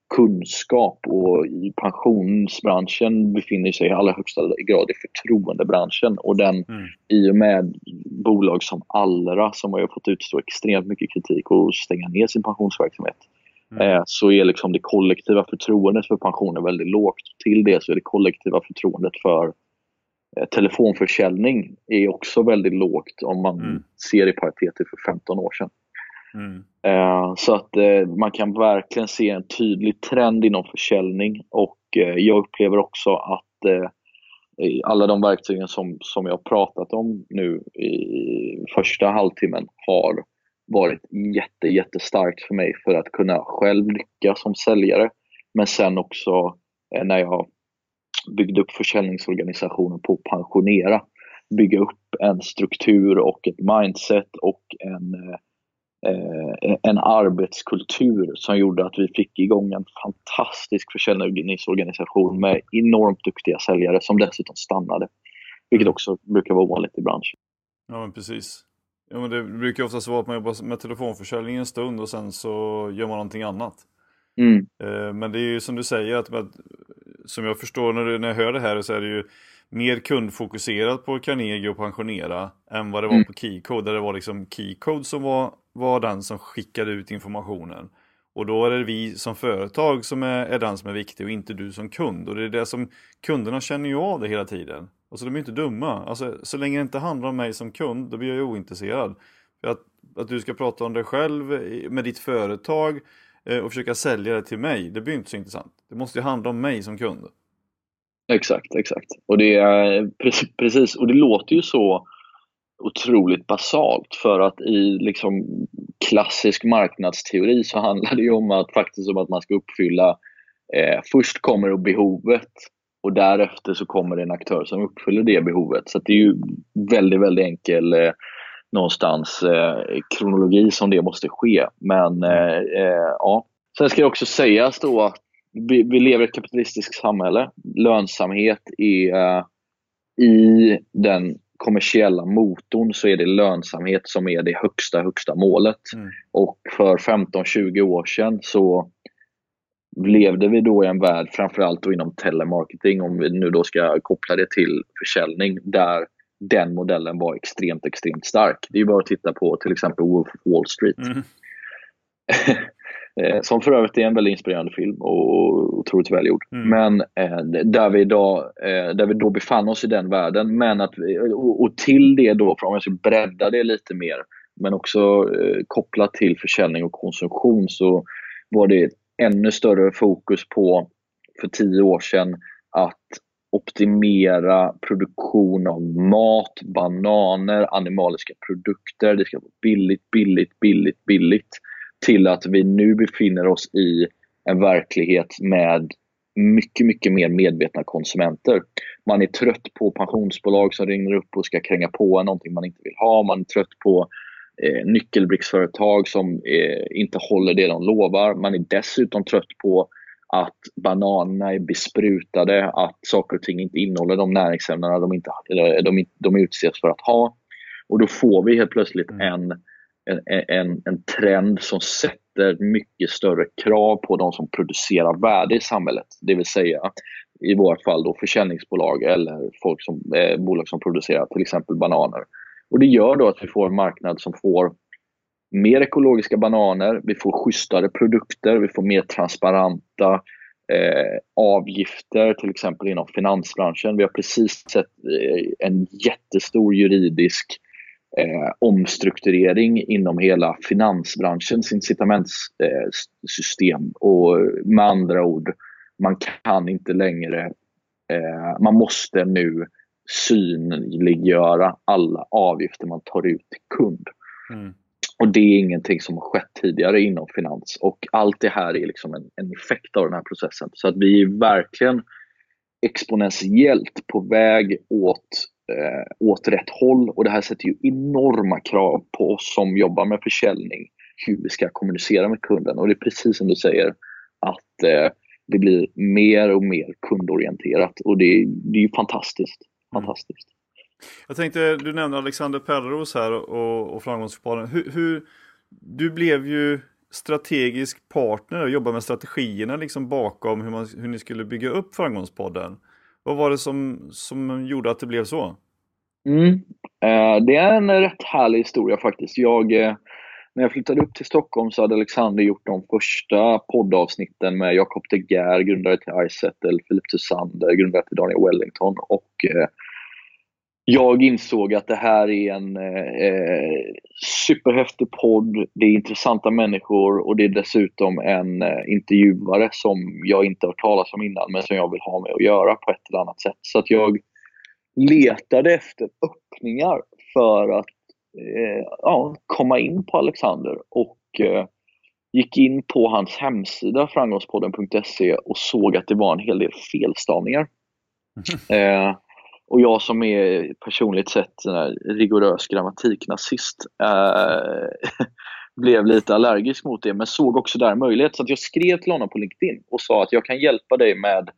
kunskap och i pensionsbranschen befinner sig i allra högsta grad i förtroendebranschen och den mm. i och med bolag som Allra som har fått utstå extremt mycket kritik och stänga ner sin pensionsverksamhet mm. eh, så är liksom det kollektiva förtroendet för pensioner väldigt lågt. Till det så är det kollektiva förtroendet för eh, telefonförsäljning är också väldigt lågt om man mm. ser i paritet till för 15 år sedan. Mm. Eh, så att eh, man kan verkligen se en tydlig trend inom försäljning och eh, jag upplever också att alla de verktygen som, som jag pratat om nu i första halvtimmen har varit jätte, jättestarkt för mig för att kunna själv lyckas som säljare. Men sen också när jag byggde upp försäljningsorganisationen på Pensionera, bygga upp en struktur och ett mindset och en eh, en arbetskultur som gjorde att vi fick igång en fantastisk försäljningsorganisation med enormt duktiga säljare som dessutom stannade. Vilket också brukar vara vanligt i branschen. Ja, men precis. Ja, men det brukar oftast vara att man jobbar med telefonförsäljning en stund och sen så gör man någonting annat. Mm. Eh, men det är ju som du säger, att, som jag förstår när, du, när jag hör det här så är det ju mer kundfokuserat på Carnegie och pensionera än vad det var mm. på Keycode. Där det var liksom Keycode som var var den som skickade ut informationen. Och då är det vi som företag som är, är den som är viktig och inte du som kund. Och det är det som kunderna känner ju av det hela tiden. Alltså de är inte dumma. Alltså, så länge det inte handlar om mig som kund, då blir jag ju ointresserad. För att, att du ska prata om dig själv med ditt företag eh, och försöka sälja det till mig, det blir inte så intressant. Det måste ju handla om mig som kund. Exakt, exakt. Och det är precis, och det låter ju så otroligt basalt för att i liksom klassisk marknadsteori så handlar det ju om att faktiskt om att man ska uppfylla eh, först kommer behovet och därefter så kommer det en aktör som uppfyller det behovet. Så det är ju väldigt, väldigt enkel eh, någonstans eh, kronologi som det måste ske. Men eh, eh, ja. Sen ska det också sägas då att vi, vi lever i ett kapitalistiskt samhälle. Lönsamhet är eh, i den kommersiella motorn så är det lönsamhet som är det högsta, högsta målet. Mm. Och för 15-20 år sedan så levde vi då i en värld, framförallt då inom telemarketing, om vi nu då ska koppla det till försäljning, där den modellen var extremt, extremt stark. Det är bara att titta på till exempel Wolf of Wall Street. Mm. Eh, som för övrigt är en väldigt inspirerande film och otroligt välgjord. Mm. Men eh, där, vi idag, eh, där vi då befann oss i den världen. Men att, och, och till det då, om jag ska bredda det lite mer, men också eh, kopplat till försäljning och konsumtion så var det ännu större fokus på för tio år sedan att optimera produktion av mat, bananer, animaliska produkter. Det ska vara billigt, billigt, billigt, billigt. Till att vi nu befinner oss i en verklighet med mycket, mycket mer medvetna konsumenter. Man är trött på pensionsbolag som ringer upp och ska kränga på en någonting man inte vill ha. Man är trött på eh, nyckelbricksföretag som eh, inte håller det de lovar. Man är dessutom trött på att bananerna är besprutade, att saker och ting inte innehåller de näringsämnena de, inte, de, de utses för att ha. Och då får vi helt plötsligt mm. en, en, en, en trend som sätter mycket större krav på de som producerar värde i samhället. Det vill säga i vårt fall då försäljningsbolag eller folk som, eh, bolag som producerar till exempel bananer. Och Det gör då att vi får en marknad som får mer ekologiska bananer, vi får schysstare produkter, vi får mer transparenta eh, avgifter, till exempel inom finansbranschen. Vi har precis sett eh, en jättestor juridisk eh, omstrukturering inom hela finansbranschens incitamentssystem. och med andra ord, man kan inte längre, eh, man måste nu synliggöra alla avgifter man tar ut till kund. Mm. Och det är ingenting som har skett tidigare inom finans. Och allt det här är liksom en, en effekt av den här processen. Så att vi är verkligen exponentiellt på väg åt, eh, åt rätt håll. Och det här sätter ju enorma krav på oss som jobbar med försäljning, hur vi ska kommunicera med kunden. Och det är precis som du säger, att eh, det blir mer och mer kundorienterat. Och det, det är ju fantastiskt. Mm. fantastiskt. Jag tänkte, du nämnde Alexander Perros här och, och framgångspodden. Hur, hur, du blev ju strategisk partner och jobbade med strategierna liksom bakom hur, man, hur ni skulle bygga upp Framgångspodden. Vad var det som, som gjorde att det blev så? Mm. Eh, det är en rätt härlig historia faktiskt. Jag, eh, när jag flyttade upp till Stockholm så hade Alexander gjort de första poddavsnitten med Jakob De Geer, grundare till Izettle, Philip Tussander, grundare till Daniel Wellington och eh, jag insåg att det här är en eh, superhäftig podd, det är intressanta människor och det är dessutom en eh, intervjuare som jag inte hört talas om innan men som jag vill ha med att göra på ett eller annat sätt. Så att jag letade efter öppningar för att eh, ja, komma in på Alexander och eh, gick in på hans hemsida framgångspodden.se och såg att det var en hel del felstavningar. Mm. Och jag som är personligt sett en rigorös grammatiknazist äh, blev lite allergisk mot det, men såg också där en möjlighet. Så att jag skrev till honom på LinkedIn och sa att jag kan hjälpa dig med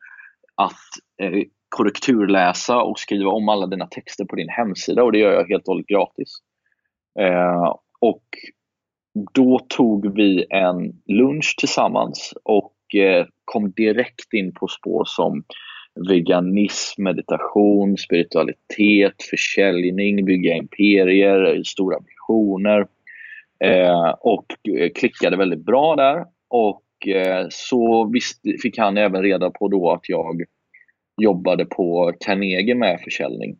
att eh, korrekturläsa och skriva om alla dina texter på din hemsida och det gör jag helt och hållet gratis. Eh, och då tog vi en lunch tillsammans och eh, kom direkt in på spår som veganism, meditation, spiritualitet, försäljning, bygga imperier, stora visioner. Eh, och eh, klickade väldigt bra där. Och eh, så visst, fick han även reda på då att jag jobbade på Carnegie med försäljning.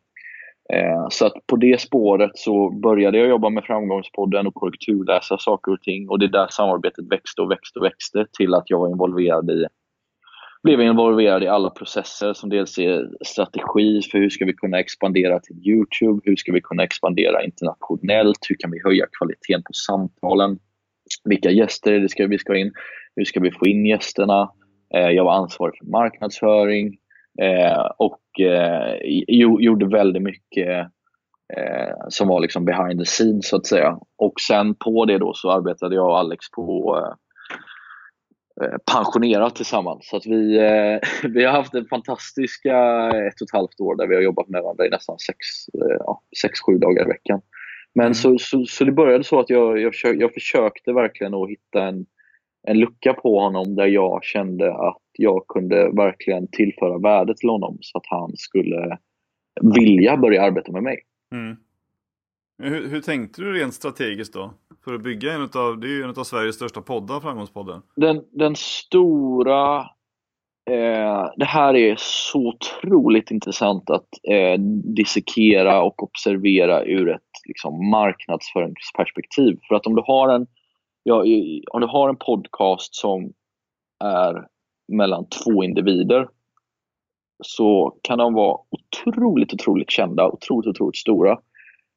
Eh, så att på det spåret så började jag jobba med Framgångspodden och korrekturläsa saker och ting. Och det där samarbetet växte och växte och växte till att jag var involverad i blev involverad i alla processer som dels är strategi för hur ska vi kunna expandera till Youtube, hur ska vi kunna expandera internationellt, hur kan vi höja kvaliteten på samtalen, vilka gäster det ska vi ska in, hur ska vi få in gästerna, eh, jag var ansvarig för marknadsföring eh, och eh, gjorde väldigt mycket som var liksom behind the scenes så att säga. Och sen på det då så arbetade jag och Alex på pensionerat tillsammans. Så att vi, eh, vi har haft en fantastiska ett och ett halvt år där vi har jobbat med varandra i nästan sex, eh, ja, sex sju dagar i veckan. Men mm. så, så, så, det började så att jag, jag, försökte, jag försökte verkligen att hitta en, en lucka på honom där jag kände att jag kunde verkligen tillföra värde till honom så att han skulle vilja börja arbeta med mig. Mm. Hur, hur, tänkte du rent strategiskt då? För att bygga en av, det är ju en av Sveriges största poddar, Framgångspodden. Den, den stora Eh, det här är så otroligt intressant att eh, dissekera och observera ur ett liksom, marknadsföringsperspektiv. För att om du har en, ja, om du har en podcast som är mellan två individer så kan de vara otroligt, otroligt kända, otroligt, otroligt stora.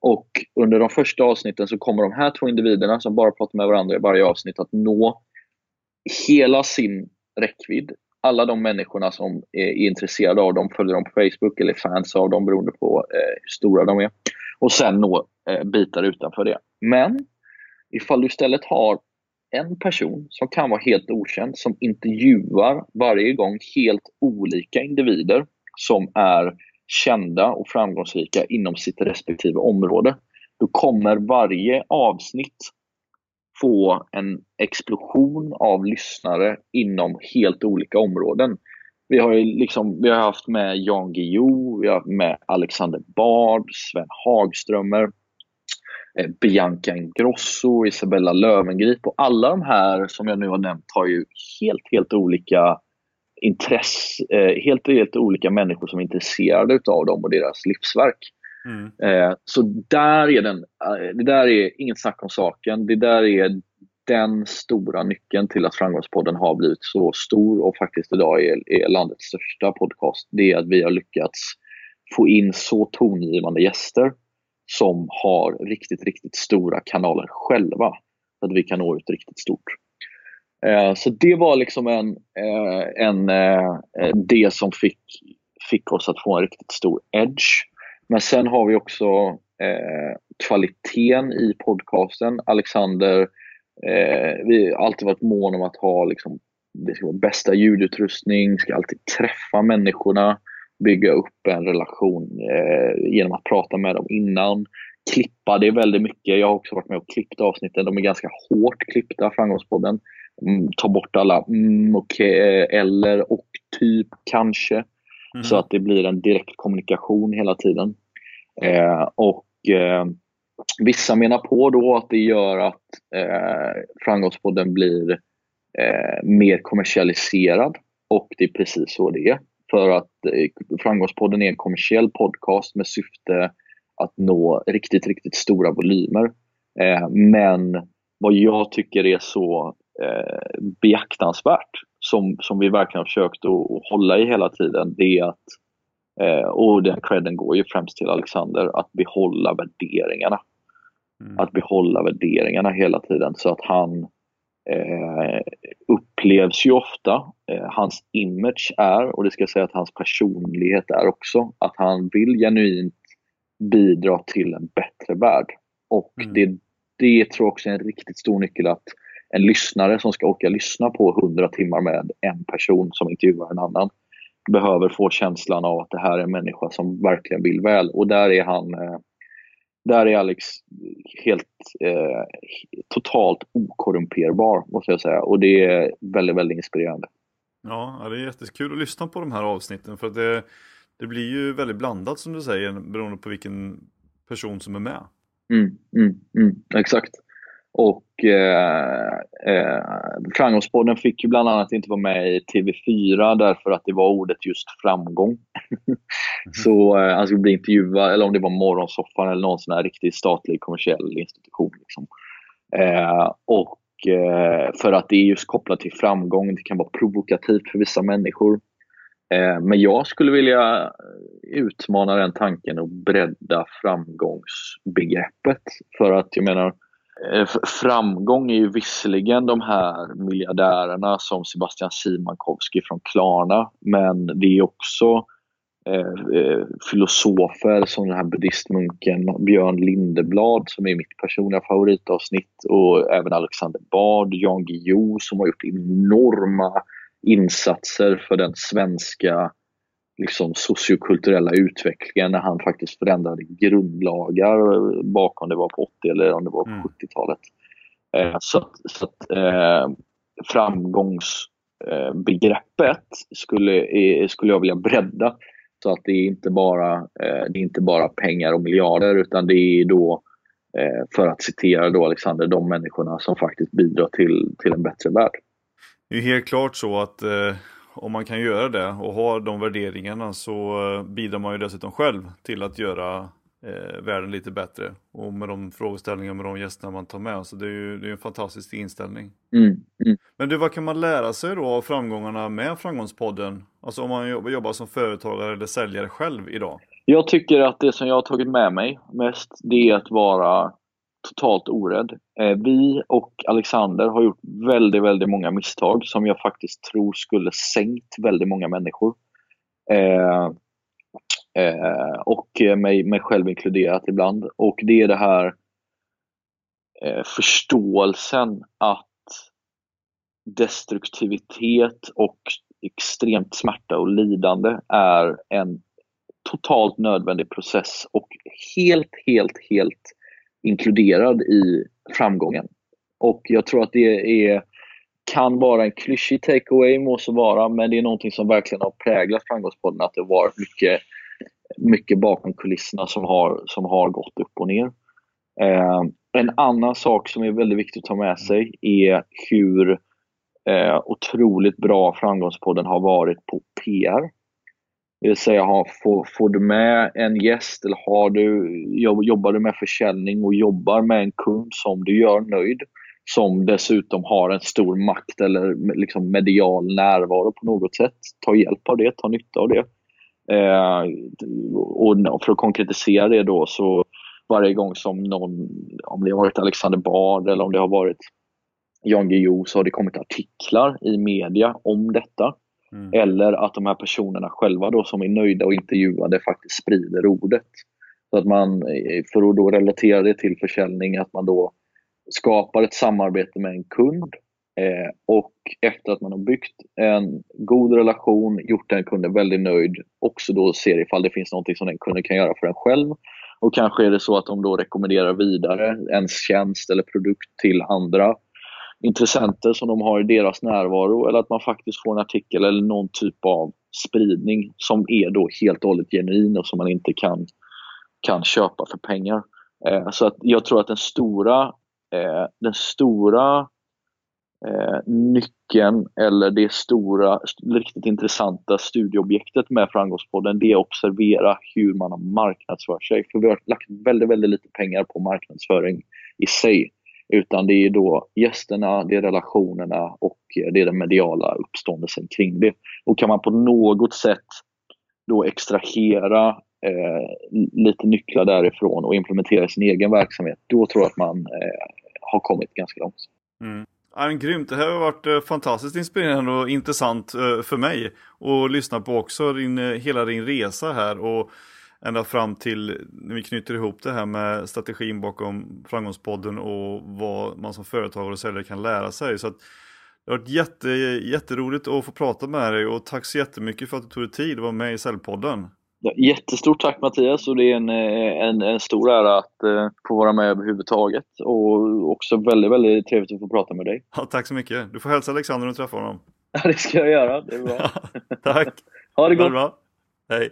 Och under de första avsnitten så kommer de här två individerna som bara pratar med varandra i varje avsnitt att nå hela sin räckvidd alla de människorna som är intresserade av dem, följer dem på Facebook eller fans av dem beroende på eh, hur stora de är. Och sen nå eh, bitar utanför det. Men ifall du istället har en person som kan vara helt okänd, som intervjuar varje gång helt olika individer som är kända och framgångsrika inom sitt respektive område. Då kommer varje avsnitt få en explosion av lyssnare inom helt olika områden. Vi har, liksom, vi har haft med Jan Guillou, vi har haft med Alexander Bard, Sven Hagströmer, eh, Bianca Ingrosso, Isabella Lövengrip och alla de här som jag nu har nämnt har ju helt, helt olika intresse, eh, helt, helt olika människor som är intresserade av dem och deras livsverk. Mm. Eh, så där är den, eh, det där är inget snack om saken. Det där är den stora nyckeln till att Framgångspodden har blivit så stor och faktiskt idag är, är landets största podcast. Det är att vi har lyckats få in så tongivande gäster som har riktigt, riktigt stora kanaler själva. Så att vi kan nå ut riktigt stort. Eh, så det var liksom en, eh, en, eh, det som fick, fick oss att få en riktigt stor edge. Men sen har vi också eh, kvaliteten i podcasten. Alexander, eh, vi har alltid varit mån om att ha liksom, det ska vara bästa ljudutrustning, ska alltid träffa människorna, bygga upp en relation eh, genom att prata med dem innan. Klippa det väldigt mycket. Jag har också varit med och klippt avsnitten. De är ganska hårt klippta, Framgångspodden. Mm, ta bort alla mm, okay, eller och typ kanske. Mm. Så att det blir en direkt kommunikation hela tiden. Eh, och eh, Vissa menar på då att det gör att eh, Framgångspodden blir eh, mer kommersialiserad och det är precis så det är. För att eh, Framgångspodden är en kommersiell podcast med syfte att nå riktigt, riktigt stora volymer. Eh, men vad jag tycker är så eh, beaktansvärt, som, som vi verkligen har försökt att hålla i hela tiden, det är att Eh, och den credden går ju främst till Alexander, att behålla värderingarna. Mm. Att behålla värderingarna hela tiden så att han eh, upplevs ju ofta, eh, hans image är, och det ska jag säga att hans personlighet är också, att han vill genuint bidra till en bättre värld. Och mm. det, det tror jag också är en riktigt stor nyckel att en lyssnare som ska orka lyssna på 100 timmar med en person som intervjuar en annan behöver få känslan av att det här är en människa som verkligen vill väl. Och där är han eh, där är Alex helt eh, totalt okorrumperbar, måste jag säga. Och det är väldigt, väldigt inspirerande. Ja, det är jättekul att lyssna på de här avsnitten för det, det blir ju väldigt blandat som du säger beroende på vilken person som är med. Mm, mm, mm, exakt. Och eh, eh, Framgångspodden fick ju bland annat inte vara med i TV4 därför att det var ordet just framgång. Mm. så eh, han skulle bli intervjuad, eller om det var Morgonsoffan eller någon sån här riktigt statlig kommersiell institution. Liksom. Eh, och eh, för att det är just kopplat till framgång, det kan vara provokativt för vissa människor. Eh, men jag skulle vilja utmana den tanken och bredda framgångsbegreppet. För att jag menar, Eh, framgång är ju visserligen de här miljardärerna som Sebastian Simankowski från Klarna, men det är också eh, eh, filosofer som den här buddhistmunken Björn Lindeblad som är mitt personliga favoritavsnitt och även Alexander Bard, Jan Guillou som har gjort enorma insatser för den svenska liksom, sociokulturella utvecklingen när han faktiskt förändrade grundlagar bakom det var på 80 eller om det var på mm. 70-talet. Eh, så att, så att eh, framgångsbegreppet skulle, skulle jag vilja bredda så att det är inte bara, eh, det är inte bara pengar och miljarder utan det är då, eh, för att citera då Alexander, de människorna som faktiskt bidrar till, till en bättre värld. Det är helt klart så att eh, om man kan göra det och ha de värderingarna så eh, bidrar man ju dessutom själv till att göra eh, världen lite bättre. Och med de frågeställningar med de gästerna man tar med. Så det är ju det är en fantastisk inställning. Mm, mm. Men du, vad kan man lära sig då av framgångarna med Framgångspodden? Alltså om man jobbar, jobbar som företagare eller säljare själv idag? Jag tycker att det som jag har tagit med mig mest, det är att vara totalt orädd. Eh, vi och Alexander har gjort väldigt, väldigt många misstag som jag faktiskt tror skulle sänkt väldigt många människor. Eh, eh, och mig, mig själv inkluderat ibland. Och det är det här eh, förståelsen att destruktivitet och extremt smärta och lidande är en totalt nödvändig process och helt, helt, helt inkluderad i framgången. Och jag tror att det är, kan vara en klyschig takeaway må så vara, men det är någonting som verkligen har präglat Framgångspodden, att det har varit mycket, mycket bakom kulisserna som har, som har gått upp och ner. Eh, en annan sak som är väldigt viktig att ta med sig är hur eh, otroligt bra Framgångspodden har varit på PR. Det vill säga, får, får du med en gäst eller har du, jobbar du med försäljning och jobbar med en kund som du gör nöjd, som dessutom har en stor makt eller liksom medial närvaro på något sätt, ta hjälp av det, ta nytta av det. Eh, och för att konkretisera det då så varje gång som någon, om det har varit Alexander Bard eller om det har varit Jan Guillou så har det kommit artiklar i media om detta. Mm. Eller att de här personerna själva då som är nöjda och intervjuade faktiskt sprider ordet. Så att man, eh, för att då relatera det till försäljning, att man då skapar ett samarbete med en kund eh, och efter att man har byggt en god relation, gjort den kunden väldigt nöjd, också då ser ifall det finns något som den kunden kan göra för en själv. Och kanske är det så att de då rekommenderar vidare ens tjänst eller produkt till andra intressenter som de har i deras närvaro eller att man faktiskt får en artikel eller någon typ av spridning som är då helt och hållet genuin och som man inte kan, kan köpa för pengar. Eh, så att jag tror att den stora, eh, den stora eh, nyckeln eller det stora, riktigt intressanta studieobjektet med Framgångspodden det är att observera hur man har marknadsfört sig. För vi har lagt väldigt, väldigt lite pengar på marknadsföring i sig. Utan det är då gästerna, det är relationerna och eh, det är den mediala uppståndelsen kring det. Och kan man på något sätt då extrahera eh, lite nycklar därifrån och implementera sin egen verksamhet, då tror jag att man eh, har kommit ganska långt. Mm. Ja, grymt, det här har varit eh, fantastiskt inspirerande och intressant eh, för mig att lyssna på också din, hela din resa här. Och ända fram till när vi knyter ihop det här med strategin bakom Framgångspodden och vad man som företagare och säljare kan lära sig. Så att det har varit jätte, jätteroligt att få prata med dig och tack så jättemycket för att du tog dig tid att vara med i Säljpodden. Ja, jättestort tack Mattias och det är en, en, en stor ära att uh, få vara med överhuvudtaget och också väldigt, väldigt trevligt att få prata med dig. Ja, tack så mycket. Du får hälsa Alexander när du träffar honom. Ja, det ska jag göra. Det är bra. tack. ha det gott. Ha det bra. Hej.